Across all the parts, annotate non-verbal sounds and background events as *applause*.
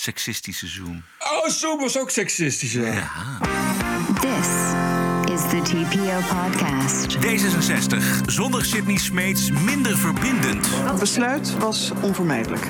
Seksistische Zoom. Oh, Zoom was ook seksistisch, ja. Ja. This is the TPO podcast. D66. Zonder Sydney Smeets minder verbindend. Het besluit was onvermijdelijk.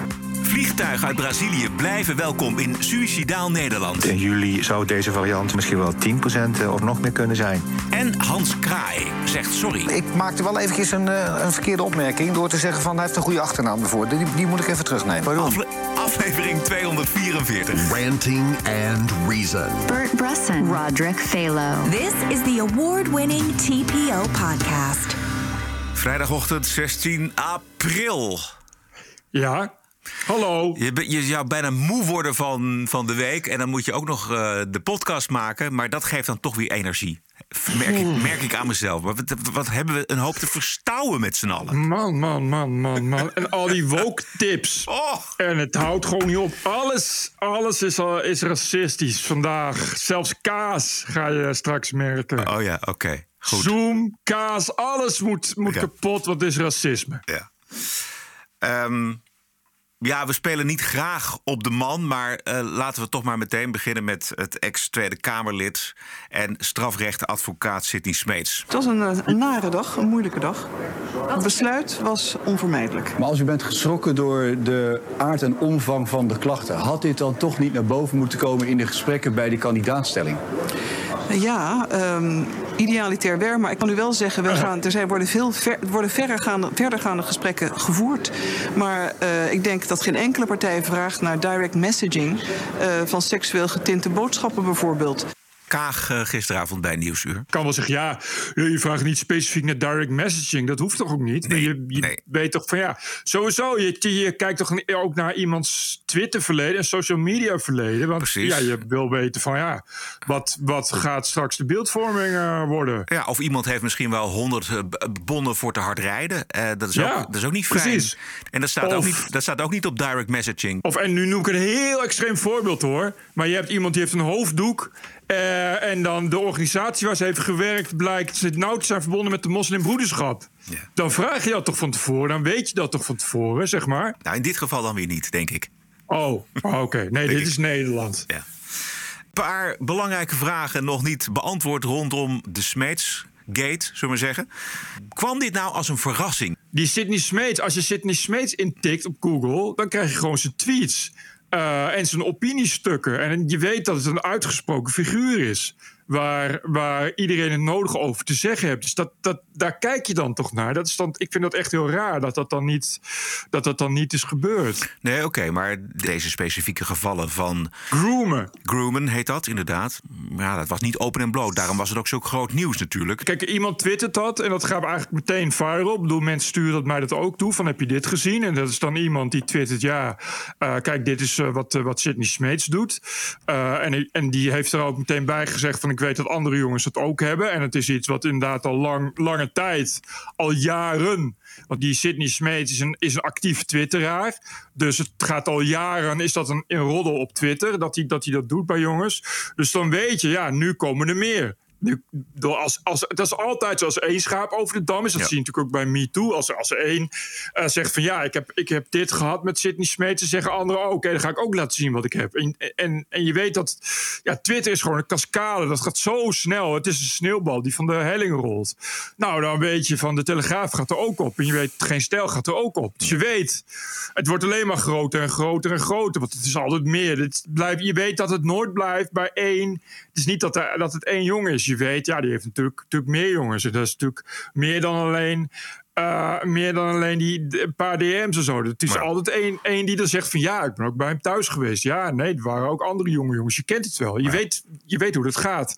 Vliegtuigen uit Brazilië blijven welkom in suicidaal Nederland. In juli zou deze variant misschien wel 10% of nog meer kunnen zijn. En Hans Kraai zegt sorry. Ik maakte wel eventjes een, eh, een verkeerde opmerking door te zeggen van hij heeft een goede achternaam ervoor. Die, die moet ik even terugnemen. Afle- aflevering 244. Ranting and Reason. Bert Brusson, Roderick Phalo. This is the award winning TPO podcast. Vrijdagochtend 16 april. Ja. Hallo. Je, je zou bijna moe worden van, van de week. En dan moet je ook nog eh, de podcast maken. Maar dat geeft dan toch weer energie. Merk ik, merk ik aan mezelf. Maar wat, wat hebben we een hoop te verstouwen met z'n allen. Man, man, man, man, man. En al die *laughs* woke tips. Oh. En het houdt gewoon niet op. Alles, alles is, al, is racistisch vandaag. Zelfs kaas ga je straks merken. Oh ja, oké. Goed. Zoom, kaas, alles moet, moet kapot, wat is racisme. Ja. Ehm, ja, we spelen niet graag op de man, maar eh, laten we toch maar meteen beginnen met het ex-Tweede Kamerlid en strafrechtenadvocaat Sidney Smeets. Het was een, eh, een nare dag, een moeilijke dag. Het besluit was onvermijdelijk. Maar als u bent geschrokken door de aard en omvang van de klachten, had dit dan toch niet naar boven moeten komen in de gesprekken bij die kandidaatstelling? Ja, ehm, idealitair weer, maar ik kan u wel zeggen, we gaan, er zijn, worden veel ver, er worden verdergaande, verdergaande gesprekken gevoerd. Maar eh, ik denk dat geen enkele partij vraagt naar direct messaging eh, van seksueel getinte boodschappen bijvoorbeeld. Kaag eh, gisteravond bij Nieuwsuur. Kan wel zeggen, ja, je vraagt niet specifiek naar direct messaging. Dat hoeft toch ook niet? Nee, je je nee. weet toch van ja, sowieso, je, je kijkt toch ook naar iemands Twitter-verleden en social media-verleden. Want Precies. ja, je wil weten van ja, wat, wat gaat straks de beeldvorming eh, worden? Ja, of iemand heeft misschien wel honderd eh, bonnen voor te hard rijden. Dat, is Ja, ook, dat is ook niet fijn. precies. En dat staat, ook niet, dat staat ook niet op direct messaging. Of, en nu noem ik een heel extreem voorbeeld hoor. Maar je hebt iemand die heeft een hoofddoek. Eh, en dan de organisatie waar ze heeft gewerkt blijkt ze nauw te zijn verbonden met de moslimbroederschap. Ja. Dan vraag je dat toch van tevoren. Dan weet je dat toch van tevoren, zeg maar. Nou, in dit geval dan weer niet, denk ik. Oh, oh, oké. Nee, dit ik. is Nederland. Ja. Een paar belangrijke vragen nog niet beantwoord rondom de Smeets-gate, zullen we maar zeggen. Kwam dit nou als een verrassing? Die Sidney Smeets, als je Sidney Smeets intikt op Google, dan krijg je gewoon zijn tweets eh, en zijn opiniestukken. En je weet dat het een uitgesproken figuur is. Waar, waar iedereen het nodige over te zeggen heeft. Dus dat, dat, daar kijk je dan toch naar. Dat is dan, ik vind dat echt heel raar dat dat dan niet, dat dat dan niet is gebeurd. Nee, oké, maar deze specifieke gevallen van Groomen. Groomen heet dat inderdaad. Ja, dat was niet open en bloot. Daarom was het ook zo groot nieuws natuurlijk. Kijk, iemand twittert dat en dat gaat eigenlijk meteen viral. Ik bedoel, mensen sturen dat mij dat ook toe. Van heb je dit gezien? En dat is dan iemand die twittert: ja, eh, kijk, dit is eh, wat, eh, wat Sidney Smeets doet. En, en die heeft er ook meteen bij gezegd: van ik weet dat andere jongens dat ook hebben. En het is iets wat inderdaad al lang, lange tijd, al jaren. Want die Sidney Smeets is een, is een actief twitteraar. Dus het gaat al jaren, is dat een, een roddel op Twitter, dat hij, dat hij dat doet bij jongens. Dus dan weet je, ja, nu komen er meer. Nu, door als, als, dat is altijd zoals één schaap over de dam is. Dat Ja. zie je natuurlijk ook bij MeToo. Als, als er één eh, zegt van ja, ik heb, ik heb dit gehad met Sidney Smeets. Dan zeggen anderen ook, oké, dan ga ik ook laten zien wat ik heb. En, en, en je weet dat ja, Twitter is gewoon een cascade. Dat gaat zo snel. Het is een sneeuwbal die van de helling rolt. Nou, dan weet je van de Telegraaf gaat er ook op. En je weet, geen stijl gaat er ook op. Dus je weet, het wordt alleen maar groter en groter en groter. Want het is altijd meer. Het blijft, je weet dat het nooit blijft bij één. Het is niet dat, er, dat het één jongen is. Je weet, ja, die heeft natuurlijk, natuurlijk meer jongens. En dat is natuurlijk meer dan alleen... eh, meer dan alleen die een paar DM's en zo. Het is Maar- altijd één, één die dan zegt van ja, ik ben ook bij hem thuis geweest. Ja, nee, er waren ook andere jonge jongens. Je kent het wel. Je, weet, je weet hoe dat gaat.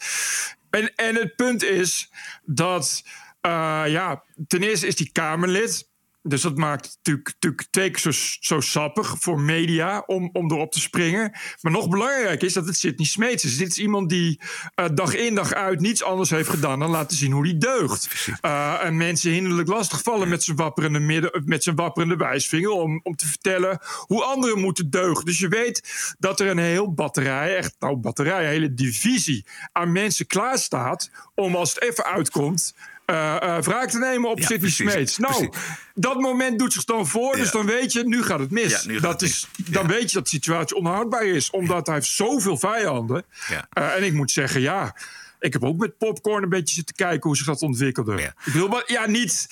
En, en het punt is dat, eh, ja, ten eerste is die Kamerlid. Dus dat maakt het natuurlijk, natuurlijk twee keer zo, zo sappig voor media om, om erop te springen. Maar nog belangrijker is dat het Sidney Smeets is. Dit is iemand die eh, dag in dag uit niets anders heeft gedaan dan laten zien hoe hij deugt. Eh, en mensen hinderlijk lastigvallen met zijn wapperende, midden, met zijn wapperende wijsvinger om, om te vertellen hoe anderen moeten deugen. Dus je weet dat er een heel batterij, echt nou batterij, een hele divisie aan mensen klaarstaat om als het even uitkomt eh, wraak te nemen op Ja, Sidney Smeets. Nou, precies. dat moment doet zich dan voor, dus dan weet je, nu gaat het mis. Ja, nu gaat dat het is, mis. dan weet je dat de situatie onhoudbaar is, omdat hij heeft zoveel vijanden. Ja. Eh, en ik moet zeggen, ja. Ik heb ook met popcorn een beetje zitten kijken hoe zich dat ontwikkelde. Ja. Ik bedoel, maar ja, niet.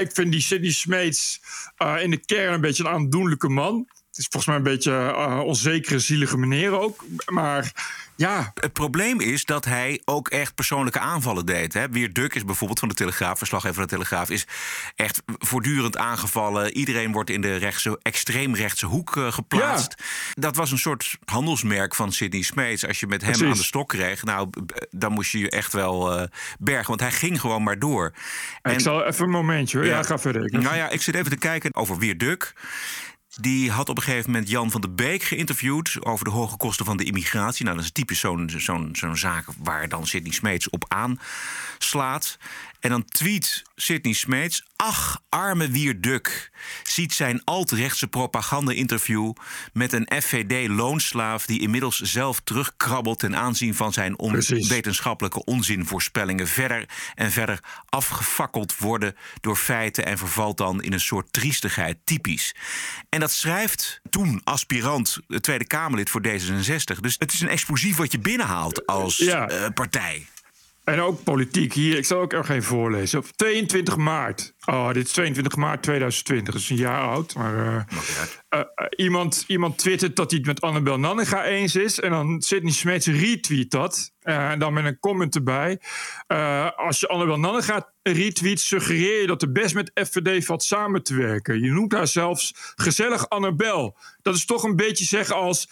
ik vind die Sidney Smeets in de kern een beetje een aandoenlijke man. Het is volgens mij een beetje onzekere, zielige meneer ook. Maar ja, Het probleem is dat hij ook echt persoonlijke aanvallen deed. Hè. Weer Duk is bijvoorbeeld van de Telegraaf, verslaggever van de Telegraaf, is echt voortdurend aangevallen. Iedereen wordt in de rechtse, extreemrechtse hoek eh, geplaatst. Dat was een soort handelsmerk van Sidney Smeets. Als je met hem Precies. aan de stok kreeg, nou, dan moest je je echt wel eh, bergen. Want hij ging gewoon maar door. ik zal even een momentje hoor. Ja, ga verder. Nou ja, ik zit even te kijken over Weer Duk. Die had op een gegeven moment Jan van der Beek geïnterviewd over de hoge kosten van de immigratie. Nou, dat is typisch zo'n zo'n zo'n zaak waar dan Sidney Smeets op aanslaat. En dan tweet Sidney Smeets: Ach, arme Wierduk. Ziet zijn alt-rechtse propaganda-interview met een FVD-loonslaaf. die inmiddels zelf terugkrabbelt ten aanzien van zijn Precies. onwetenschappelijke onzinvoorspellingen. verder en verder afgefakkeld worden door feiten. en vervalt dan in een soort triestigheid. Typisch. En dat schrijft toen aspirant eh, Tweede Kamerlid voor D66. Dus het is een explosief wat je binnenhaalt als Ja. eh, partij. En ook politiek. Hier, ik zal ook er geen voorlezen. Op 22 maart. Oh, dit is 22 maart 2020. Dat is een jaar oud. Maar eh, eh, eh, iemand, iemand twittert dat hij het met Annabel Nanninga eens is. En dan Sidney Smeets retweet dat. En dan met een comment erbij. Als je Annabel Nanninga retweet, suggereer je dat er best met FVD valt samen te werken. Je noemt haar zelfs gezellig Annabel. Dat is toch een beetje zeggen als...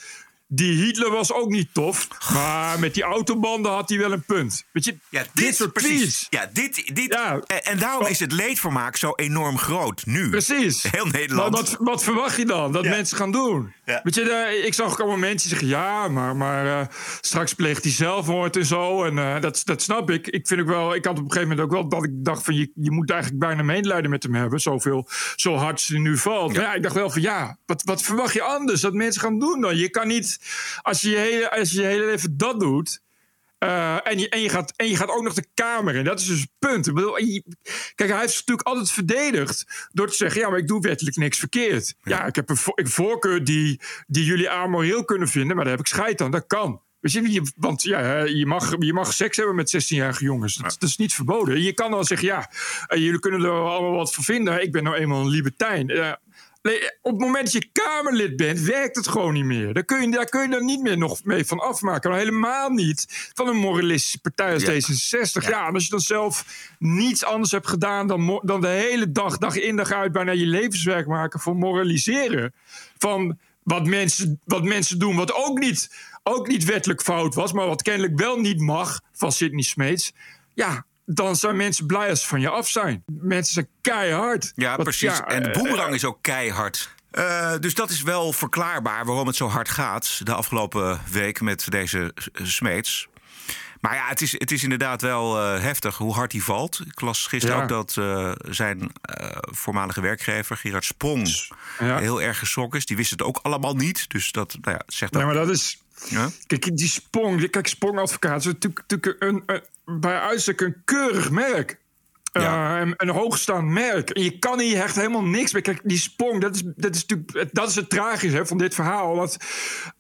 Die Hitler was ook niet tof, maar met die autobanden had hij wel een punt. Weet je, Ja, dit, soort tweets. Ja, dit, dit, Ja. en, en daarom is het leedvermaak zo enorm groot nu. Precies. Heel Nederland. Maar wat, wat verwacht je dan dat Ja. mensen gaan doen? Ja. Weet je, eh, ik zag ook allemaal mensen zeggen... ja, maar, maar eh, straks pleegt hij zelfmoord en zo. En eh, dat, dat snap ik. Ik, vind ook wel, ik had op een gegeven moment ook wel dat ik dacht... van je, je moet eigenlijk bijna medelijden met hem hebben. Zoveel, zo hard hij nu valt. Maar ja, ik dacht wel van ja, wat, wat verwacht je anders dat mensen gaan doen dan? Je kan niet, als je je hele, als je je hele leven dat doet... Eh, en, je, en, je gaat, en je gaat ook nog de Kamer in. Dat is dus het punt. Ik bedoel, je- kijk, hij heeft zich natuurlijk altijd verdedigd door te zeggen: ja, maar ik doe wettelijk niks verkeerd. Ja, ik heb een, vo- een voorkeur die, die jullie amoreel kunnen vinden, maar daar heb ik scheid aan. Dat kan. Weet je, want ja, je mag, je mag seks hebben met 16-jarige jongens. Dat, dat is niet verboden. Je kan dan zeggen: ja, eh, jullie kunnen er allemaal wat van vinden. Ik ben nou eenmaal een libertijn. Op het moment dat je Kamerlid bent, werkt het gewoon niet meer. Daar kun je, daar kun je er niet meer nog mee van afmaken. Maar helemaal niet van een moralistische partij als Ja. D66. Ja. en als je dan zelf niets anders hebt gedaan dan, dan de hele dag, dag in, dag uit, bijna je levenswerk maken van moraliseren. Van wat mensen, wat mensen doen, wat ook niet, ook niet wettelijk fout was, maar wat kennelijk wel niet mag van Sidney Smeets. Ja, dan zijn mensen blij als ze van je af zijn. Mensen zijn keihard. Ja, Want, precies. ja, en de eh, boemerang is ook keihard. Eh, dus dat is wel verklaarbaar waarom het zo hard gaat de afgelopen week met deze eh, Smeets. Maar ja, het is, het is inderdaad wel eh, heftig hoe hard hij valt. Ik las gisteren Ja. ook dat eh, zijn eh, voormalige werkgever, Gerard Sprong, Ja. heel erg geschrokken is. Die wist het ook allemaal niet. Dus dat nou ja, zegt Nee, ook. maar dat is. Ja? Kijk, die Sprong, die- kijk, Sprongadvocaat is natuurlijk, natuurlijk een, een, bij uitstek een keurig merk. Ja. Eh, een, een hoogstaand merk. En je kan hier echt helemaal niks mee. Kijk, die sprong, dat is, dat is natuurlijk dat is het tragische hè, van dit verhaal. Dat,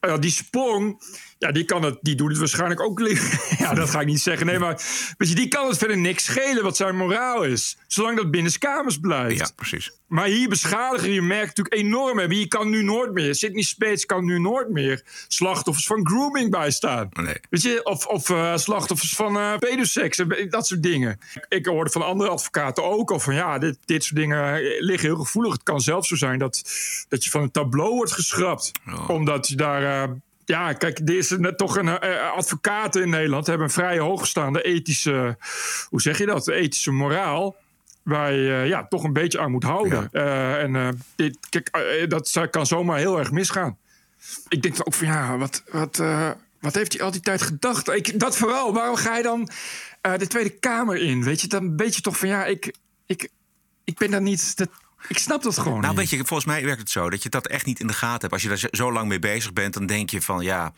eh, die sprong, ja, die, kan het, die doet het waarschijnlijk ook. *laughs* ja, dat ga ik niet zeggen. Nee, maar weet je, die kan het verder niks schelen wat zijn moraal is. Zolang dat binnenskamers blijft. ja, precies. Maar hier beschadigen je merk natuurlijk enorm hebben. Je kan nu nooit meer, Sydney Spates kan nu nooit meer slachtoffers van grooming bijstaan. Nee. Weet je, of, of eh, slachtoffers van eh pedoseks, en dat soort dingen. Ik hoorde van andere advocaten ook al van ja, dit, dit soort dingen liggen heel gevoelig. Het kan zelfs zo zijn dat, dat je van een tableau wordt geschrapt. Omdat je daar. eh, ja, kijk, er is net toch een eh, advocaten in Nederland hebben een vrij hoogstaande ethische, hoe zeg je dat, ethische moraal waar je eh, ja, toch een beetje aan moet houden. Eh, en eh, dit, kijk, eh, dat kan zomaar heel erg misgaan. Ik denk ook van ja, wat, wat, eh, wat heeft hij al die tijd gedacht? Ik, dat vooral, waarom ga je dan eh, de Tweede Kamer in? Weet je, dan weet je toch van ja, ik, ik, ik ben daar niet. Dat, ik snap dat gewoon. Nou, niet. weet je, volgens mij werkt het zo dat je dat echt niet in de gaten hebt. Als je daar zo- lang mee bezig bent, dan denk je van ja.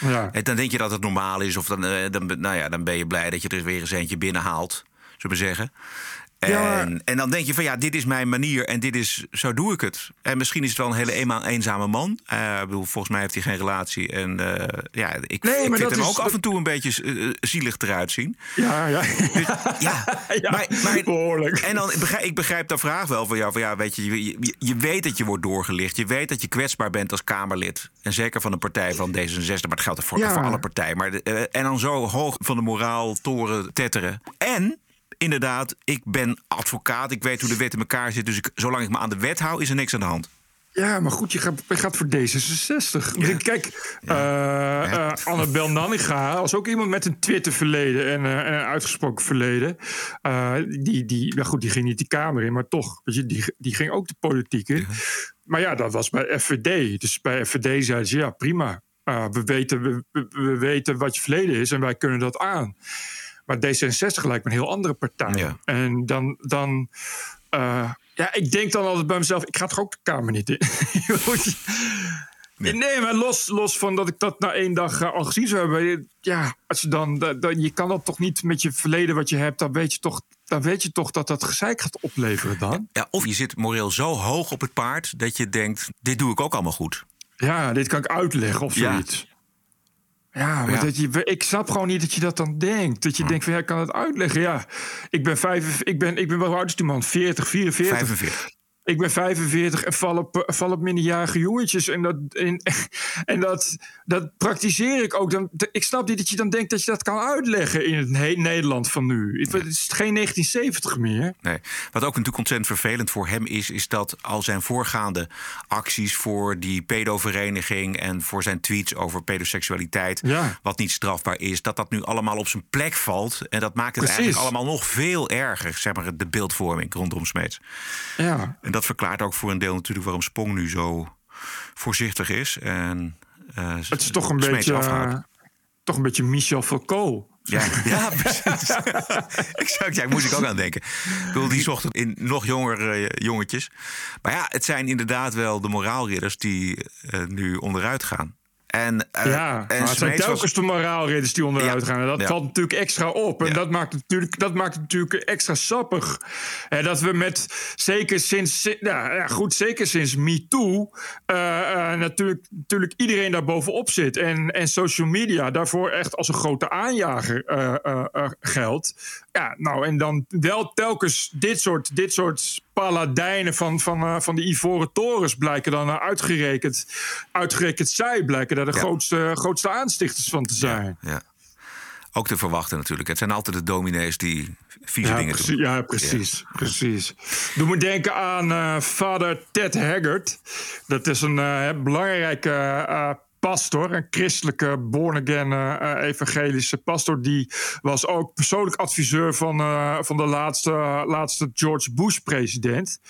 Ja. Dan denk je dat het normaal is. Of dan, eh, dan, ben- nou ja, dan ben je blij dat je er weer eens eentje binnenhaalt. zullen we zeggen. En, Ja, maar- en dan denk je van ja, dit is mijn manier en dit is, zo doe ik het. En misschien is het wel een hele eenmaal eenzame man. Eh, ik bedoel, volgens mij heeft hij geen relatie. En eh, ja, ik, Nee, ik vind hem is- ook af en toe een beetje eh, zielig eruit zien. Ja, ja. Ja, *laughs* Ja, maar, maar, behoorlijk. En dan ik begrijp, ik begrijp de vraag wel van jou. Van ja, weet je, je, je, je weet dat je wordt doorgelicht. Je weet dat je kwetsbaar bent als Kamerlid. En zeker van een partij van D66. Maar het geldt voor, Ja. voor alle partijen. Maar en dan zo hoog van de moraal toren tetteren. En inderdaad, ik ben advocaat. Ik weet hoe de wet in elkaar zit. Dus ik, zolang ik me aan de wet hou, is er niks aan de hand. Ja, maar goed, je gaat, je gaat voor D66. Ik denk, Kijk, eh eh, Annabel Nanninga was ook iemand met een Twitter-verleden en, eh, en een uitgesproken verleden. Die, die, nou goed, die ging niet die Kamer in, maar toch, weet je, die, die ging ook de politiek in. Maar ja, dat was bij FVD. Dus bij FVD zeiden ze, ja, prima. We, weten, we, we, we weten wat je verleden is en wij kunnen dat aan. Maar D66 lijkt me een heel andere partij. Ja. En dan... dan eh, ja, ik denk dan altijd bij mezelf, ik ga toch ook de Kamer niet in. *laughs* nee. maar los, los van dat ik dat na één dag eh, al gezien zou hebben. Ja, als je dan, da- da- je kan dat toch niet met je verleden wat je hebt, dan weet je toch, dan weet je toch dat dat gezeik gaat opleveren dan. Ja, of je zit moreel zo hoog op het paard dat je denkt: dit doe ik ook allemaal goed. Ja, dit kan ik uitleggen of zoiets. Ja, maar Ja. Dat je, ik snap gewoon niet dat je dat dan denkt. Dat je denkt van, ja, ik kan het uitleggen. Ja, ik ben, vijf, ik ben, ik ben wel oud die man? 40, 44? 45. Ik ben 45 en val op, val op minderjarige jongetjes. En, dat, en, *laughs* en dat, dat praktiseer ik ook. Dan, ik snap niet dat je dan denkt dat je dat kan uitleggen in het he- Nederland van nu. Het, het is geen 1970 meer. Nee. Wat ook natuurlijk ontzettend vervelend voor hem is, is dat al zijn voorgaande acties voor die pedovereniging en voor zijn tweets over pedoseksualiteit, Ja. wat niet strafbaar is, dat dat nu allemaal op zijn plek valt. En dat maakt het Precies. eigenlijk allemaal nog veel erger, zeg maar, de beeldvorming rondom Smeets. Ja. En dat verklaart ook voor een deel natuurlijk waarom Spong nu zo voorzichtig is. En, eh, Het is toch een beetje, eh, toch een beetje Michel Foucault. Ja, ja *laughs* precies. exact, ja, moest ik ook aan denken. Ik bedoel, die zocht in nog jongere eh, jongetjes. Maar ja, het zijn inderdaad wel de moraalridders die nu onderuit gaan. En, eh, Ja, en maar het zijn Smeets was- telkens de moraalridders die onderuit Ja, gaan. En dat ja. valt natuurlijk extra op. En Ja. dat, maakt het natuurlijk, dat maakt het natuurlijk extra sappig. En dat we met, zeker sinds, si- nou, ja, goed, zeker sinds MeToo... eh, natuurlijk, natuurlijk iedereen daar bovenop zit. En, en social media daarvoor echt als een grote aanjager geldt. Ja, nou, en dan wel telkens dit soort, dit soort paladijnen van, van, eh, van de Ivoren Torens blijken dan eh, uitgerekend, uitgerekend zij blijken daar de Ja. grootste, grootste aanstichters van te zijn. Ja. Ook te verwachten natuurlijk. Het zijn altijd de dominees die vieze Ja, dingen doen. ja, precies, precies. Doe me denken aan eh vader Ted Haggard. Dat is een belangrijke pastor, een christelijke born-again eh, evangelische pastor. Die was ook persoonlijk adviseur van, eh, van de laatste, laatste George Bush-president.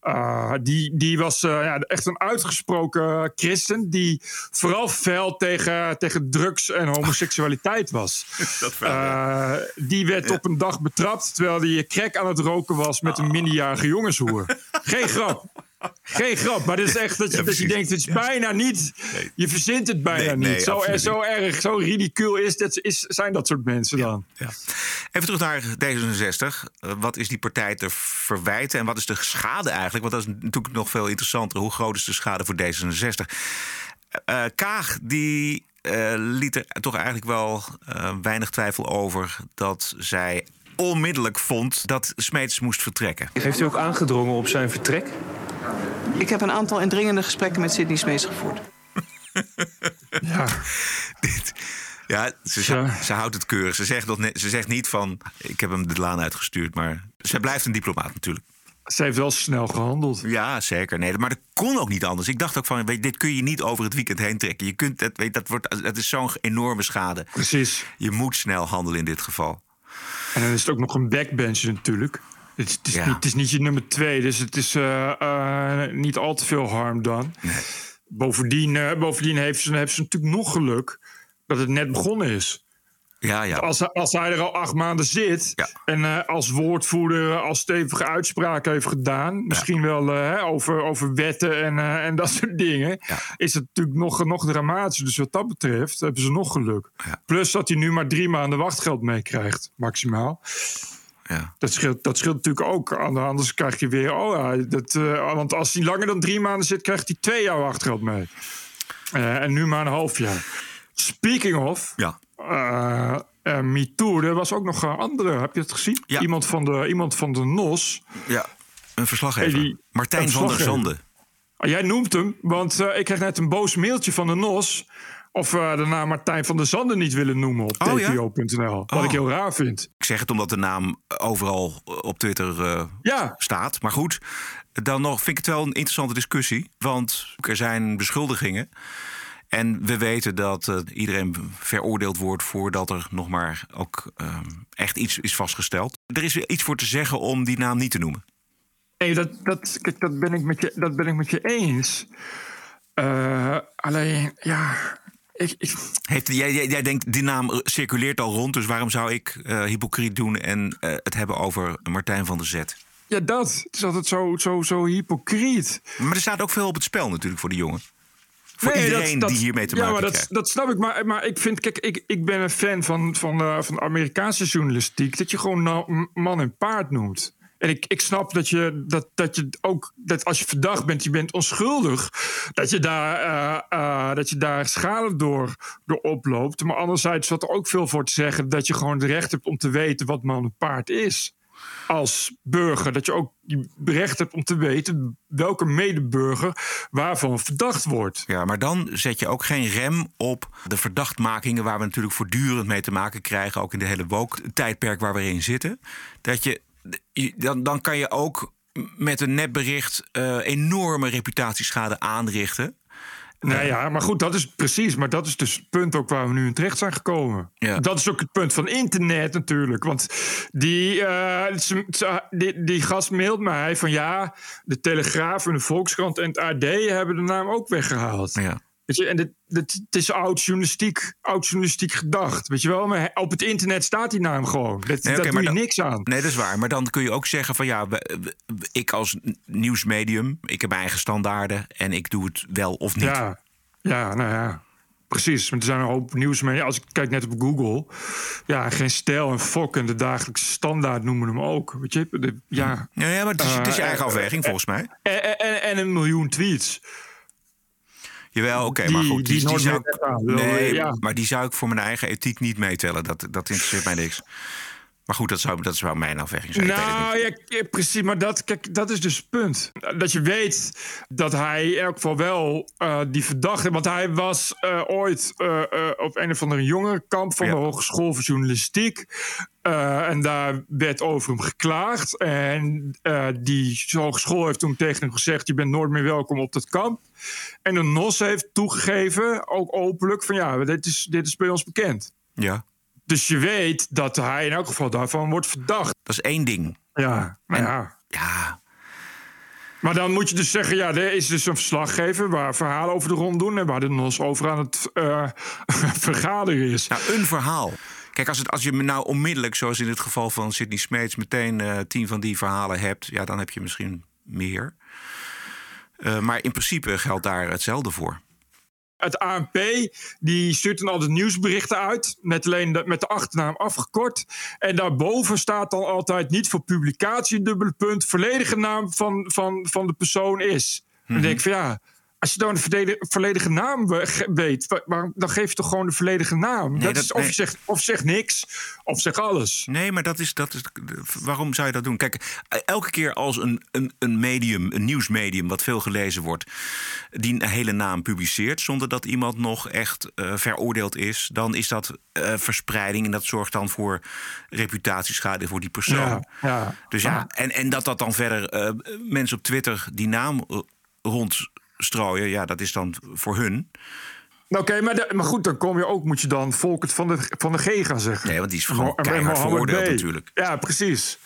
Eh, die, die was eh, ja, echt een uitgesproken christen die vooral fel tegen, tegen drugs en homoseksualiteit was. *laughs* Dat wel, Eh, die werd op een dag betrapt terwijl hij crack aan het roken was met een minderjarige jongenshoer. *laughs* Geen grap. Geen grap, maar dit is echt dat je, Ja, dat je denkt, het is bijna niet. Je verzint het bijna Nee, niet. nee, zo, zo erg, zo ridicuul is, dat, is, zijn dat soort mensen dan. Ja. Even terug naar D66. Eh, wat is die partij te verwijten en wat is de schade eigenlijk? Want dat is natuurlijk nog veel interessanter. Hoe groot is de schade voor D66? Eh, Kaag die eh, liet er toch eigenlijk wel eh, weinig twijfel over dat zij onmiddellijk vond dat Smeets moest vertrekken. Heeft u ook aangedrongen op zijn vertrek? Ik heb een aantal indringende gesprekken met Sidney Smees gevoerd. *laughs* Ja. Dit, ja, ze, Ja. ze houdt het keurig. Ze zegt, ze zegt niet van, ik heb hem de laan uitgestuurd. Maar zij blijft een diplomaat natuurlijk. Ze heeft wel snel gehandeld. Ja, zeker. Nee, maar dat kon ook niet anders. Ik dacht ook van, weet, je, dit kun je niet over het weekend heen trekken. Je kunt, het, weet, dat, wordt, dat is zo'n enorme schade. Precies. Je moet snel handelen in dit geval. En dan is het ook nog een backbench natuurlijk. Het is, het is, Ja. niet, het is niet je nummer twee, dus het is eh, eh, niet al te veel harm dan. Bovendien, eh, bovendien heeft, ze, heeft ze natuurlijk nog geluk dat het net begonnen is. Ja, ja. Als, hij- als hij er al acht maanden zit Ja. en eh, als woordvoerder al stevige uitspraken heeft gedaan, misschien wel eh, over, over wetten en, eh, en dat *laughs* soort dingen, Ja. is het natuurlijk nog, nog dramatischer. Dus wat dat betreft hebben ze nog geluk. Plus dat hij nu maar drie maanden wachtgeld meekrijgt, maximaal. Ja. Dat scheelt, dat scheelt natuurlijk ook. Anders krijg je weer. Oh, ja, dat, want als hij langer dan drie maanden zit, krijgt hij twee jaar wachtgeld mee. En nu maar een half jaar. Speaking of. Ja. Uh, uh, MeToo, er was ook nog een andere. Heb je het gezien? Ja. Iemand, van de, iemand van de NOS. Ja, een verslaggever. Die- Martijn een van der. Zande. Ah, Jij noemt hem, want eh, ik kreeg net een boos mailtje van de NOS. Of we de naam Martijn van der Zanden niet willen noemen op Oh, ja? Wat Oh. ik heel raar vind. Ik zeg het omdat de naam overal op Twitter eh, Ja, staat. Maar goed, dan nog vind ik het wel een interessante discussie. Want er zijn beschuldigingen. En we weten dat eh, iedereen veroordeeld wordt voordat er nog maar ook eh, echt iets is vastgesteld. Er is iets voor te zeggen om die naam niet te noemen. nee, dat, dat, dat, ben ik met je, dat ben ik met je eens. Eh, alleen, ja, ik, ik, Heeft, jij, jij, jij denkt, die naam circuleert al rond, dus waarom zou ik eh, hypocriet doen en het hebben over Martijn van der Zet? ja, dat. Het is altijd zo, zo, zo hypocriet. Maar er staat ook veel op het spel natuurlijk voor de jongen. Voor Nee, iedereen dat- dat- die hiermee te ja, maken maar dat, krijgt. dat snap ik. Maar, maar ik vind, kijk, ik, ik ben een fan van, van, de, van Amerikaanse journalistiek. Dat je gewoon man en paard noemt. En ik, ik snap dat je, dat, dat je ook, dat als je verdacht bent, je bent onschuldig, dat je daar, eh, eh, dat je daar schade door, door oploopt. Maar anderzijds valt er ook veel voor te zeggen dat je gewoon het recht hebt om te weten wat man en paard is. Als burger, dat je ook recht hebt om te weten welke medeburger waarvan verdacht wordt. Ja, maar dan zet je ook geen rem op de verdachtmakingen... waar we natuurlijk voortdurend mee te maken krijgen... ook in de hele woke-tijdperk waar we in zitten. Dat je, dan, dan kan je ook met een nepbericht... eh, enorme reputatieschade aanrichten. Nou ja, maar goed, dat is precies. Maar dat is dus het punt ook waar we nu in terecht zijn gekomen. Ja. Dat is ook het punt van internet natuurlijk. Want die, eh, die, die gast mailt mij van ja, de Telegraaf en de Volkskrant en het AD hebben de naam ook weggehaald. Ja. Weet je, en dit, dit, het is oud journalistiek, oud journalistiek gedacht. Weet je wel, maar op het internet staat die naam gewoon. Dat, Nee, daar doe je dan- niks aan. Nee, dat is waar. Maar dan kun je ook zeggen van ja, ik als nieuwsmedium... ik heb mijn eigen standaarden en ik doe het wel of niet. Ja, ja, nou ja. Precies, want er zijn een hoop nieuws mee. Als ik kijk net op Google, ja, geen stijl en fok en de dagelijkse standaard noemen hem ook. Weet je, de, ja. Ja, ja, maar het is, het is je Eh, eigen eh, afweging volgens mij. En, en, en een miljoen tweets. Jawel, oké, maar goed. die zou ik, nee, ja. maar die zou ik voor mijn eigen ethiek niet meetellen. Dat, dat interesseert mij niks. Maar goed, dat zou, dat zou mijn afweging zijn. Nou ja, ja, precies. Maar dat, kijk, dat is dus het punt. Dat je weet dat hij in elk geval wel eh, die verdachte... Want hij was eh, ooit eh, eh, op een of andere jongerenkamp... van Ja. de Hogeschool voor Journalistiek. Eh, en daar werd over hem geklaagd. En eh, die hogeschool heeft toen tegen hem gezegd... je bent nooit meer welkom op dat kamp. En de NOS heeft toegegeven, ook openlijk... van ja, dit is, dit is bij ons bekend. Ja, Dus je weet dat hij in elk geval daarvan wordt verdacht. dat is één ding. Ja, maar En- ja... Ja, Maar dan moet je dus zeggen, ja, er is dus een verslaggever waar verhalen over de rond doen en waar de NOS over aan het eh, *laughs* vergaderen is. nou, een verhaal. Kijk, als, het, als je me nou onmiddellijk, zoals in het geval van Sidney Smeets... meteen eh, tien van die verhalen hebt... ja, dan heb je misschien meer. Eh, maar in principe geldt daar hetzelfde voor. Het ANP die stuurt dan altijd nieuwsberichten uit, met alleen de, met de achternaam afgekort. En daarboven staat dan altijd niet voor publicatie, dubbele punt, volledige naam van, van, van de persoon is. Dan denk ik van ja. Als je dan de volledige, naam weet, waarom- dan geef je toch gewoon de volledige naam. dat dat- is, of, nee. je zegt, of zeg niks, of zeg alles. Nee, maar dat is, dat is. Waarom zou je dat doen? Kijk, elke keer als een, een, een medium, een nieuwsmedium, wat veel gelezen wordt, die een hele naam publiceert, zonder dat iemand nog echt eh, veroordeeld is, dan is dat eh, verspreiding. En dat zorgt dan voor reputatieschade voor die persoon. Ja, ja. Dus ja, en, en dat dat dan verder eh, mensen op Twitter die naam eh, rondstrooien, ja, dat is dan voor hun. Nou, Oké, maar, maar goed, dan kom je ook, moet je dan Volkert van de, van de G gaan zeggen. Nee, want die is En gewoon Mo- en keihard veroordeeld natuurlijk. Ja, precies.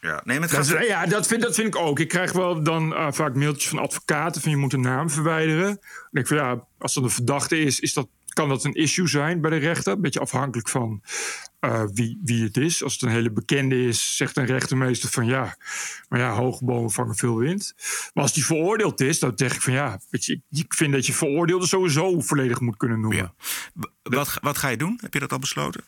Ja, nee, maar het Dat, gaat- ja, dat vind, dat vind ik ook. Ik krijg wel dan eh, vaak mailtjes van advocaten van je moet een naam verwijderen. Denk ik van ja, als dat een verdachte is, is dat, kan dat een issue zijn bij de rechter. Een beetje afhankelijk van eh, wie, wie het is. Als het een hele bekende is, zegt een rechtermeester van ja, maar ja, hoge bomen vangen veel wind. Maar als die veroordeeld is, dan zeg ik van ja, weet je, ik vind dat je veroordeelde sowieso volledig moet kunnen noemen. Ja. Wat, wat ga je doen? Heb je dat al besloten?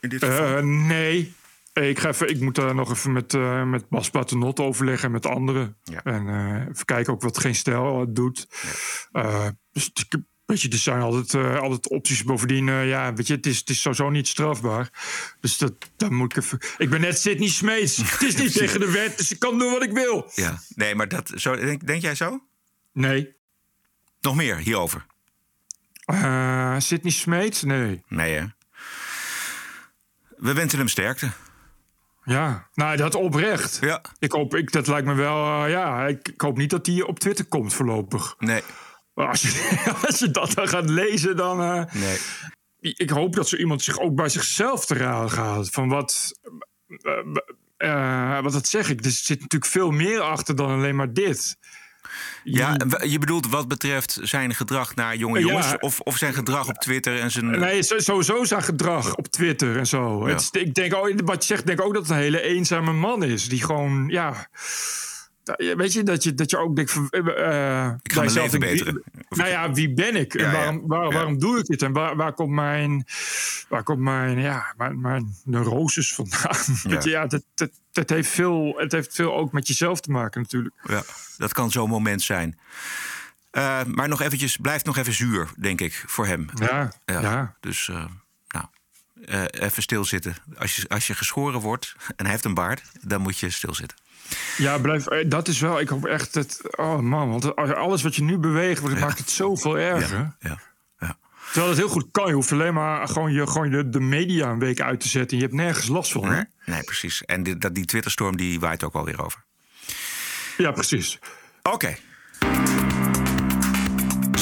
In dit geval? Eh, nee. Ik, ga even, ik moet daar nog even met, eh, met Bas overleggen en met anderen. En even kijken ook wat geen stijl doet. Dus ik- weet je, er zijn altijd, eh, altijd opties. Bovendien, eh, ja, weet je, het is, het is sowieso niet strafbaar. Dus dat, dan moet ik even... Ik ben net Sidney Smeets. *laughs* het is niet tegen de wet, dus ik kan doen wat ik wil. Ja, nee, maar dat, zo, denk, denk jij zo? Nee. Nog meer hierover? Eh Sidney Smeets? Nee. Nee, hè? We wensen hem sterkte. Ja, nou, dat oprecht. Ja. Ik hoop, ik, dat lijkt me wel, ja, ik, ik hoop niet dat hij op Twitter komt voorlopig. Nee. Maar als je, *laughs* als je dat dan gaat lezen, dan... eh, Nee. ik hoop dat zo iemand zich ook bij zichzelf te raden gaat. Van wat... eh, eh, wat dat zeg ik, er zit natuurlijk veel meer achter dan alleen maar dit. Ja, je bedoelt wat betreft zijn gedrag naar jonge Ja. jongens... Of, of zijn gedrag op Twitter en zijn... Nee, zo- sowieso zijn gedrag op Twitter en zo. Ja. Het ik denk, oh, wat je zegt, denk ook dat het een hele eenzame man is. Die gewoon, ja... da- Weet je, dat je, dat je ook denkt van... eh, eh, Ik ga mijn leven beteren. Nou ja, wie ben ik? Ja, en ja. waarom, Ja. waarom doe ik dit? En waar, waar komt mijn... Waar komt mijn, ja, mijn, mijn neuroses vandaan? *laughs* Weet je, ja, dat, dat, dat heeft veel, het heeft veel ook met jezelf te maken natuurlijk. Ja, dat kan zo'n moment zijn. Eh, maar nog eventjes, blijft nog even zuur, denk ik, voor hem. Ja, ja. Dus, nou, eh, even stilzitten. Als je, als je geschoren wordt en hij heeft een baard, dan moet je stilzitten. Ja, blijf, eh, dat is wel. Ik hoop echt dat. Oh man, want alles wat je nu beweegt, maakt het zoveel erger. Ja, Terwijl het heel goed kan. Je hoeft alleen maar gewoon, je, gewoon de, de media een week uit te zetten. En je hebt nergens last van. Hè? Nee, nee, precies. En die, dat- die Twitterstorm die waait ook alweer over. Ja, precies. Oké.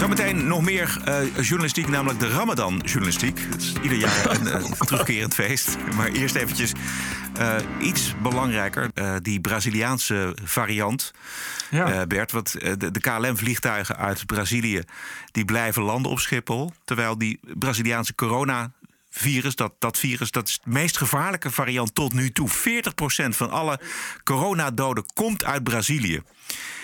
Zometeen nog meer eh, journalistiek, namelijk de Ramadan-journalistiek. Het is ieder jaar een eh, *laughs* terugkerend feest. Maar eerst eventjes eh, iets belangrijker. die Braziliaanse variant, Ja. Bert. Want de, de KLM-vliegtuigen uit Brazilië... die blijven landen op Schiphol. Terwijl die Braziliaanse corona... Virus, dat, dat virus, dat is de meest gevaarlijke variant tot nu toe. 40% van alle coronadoden komt uit Brazilië.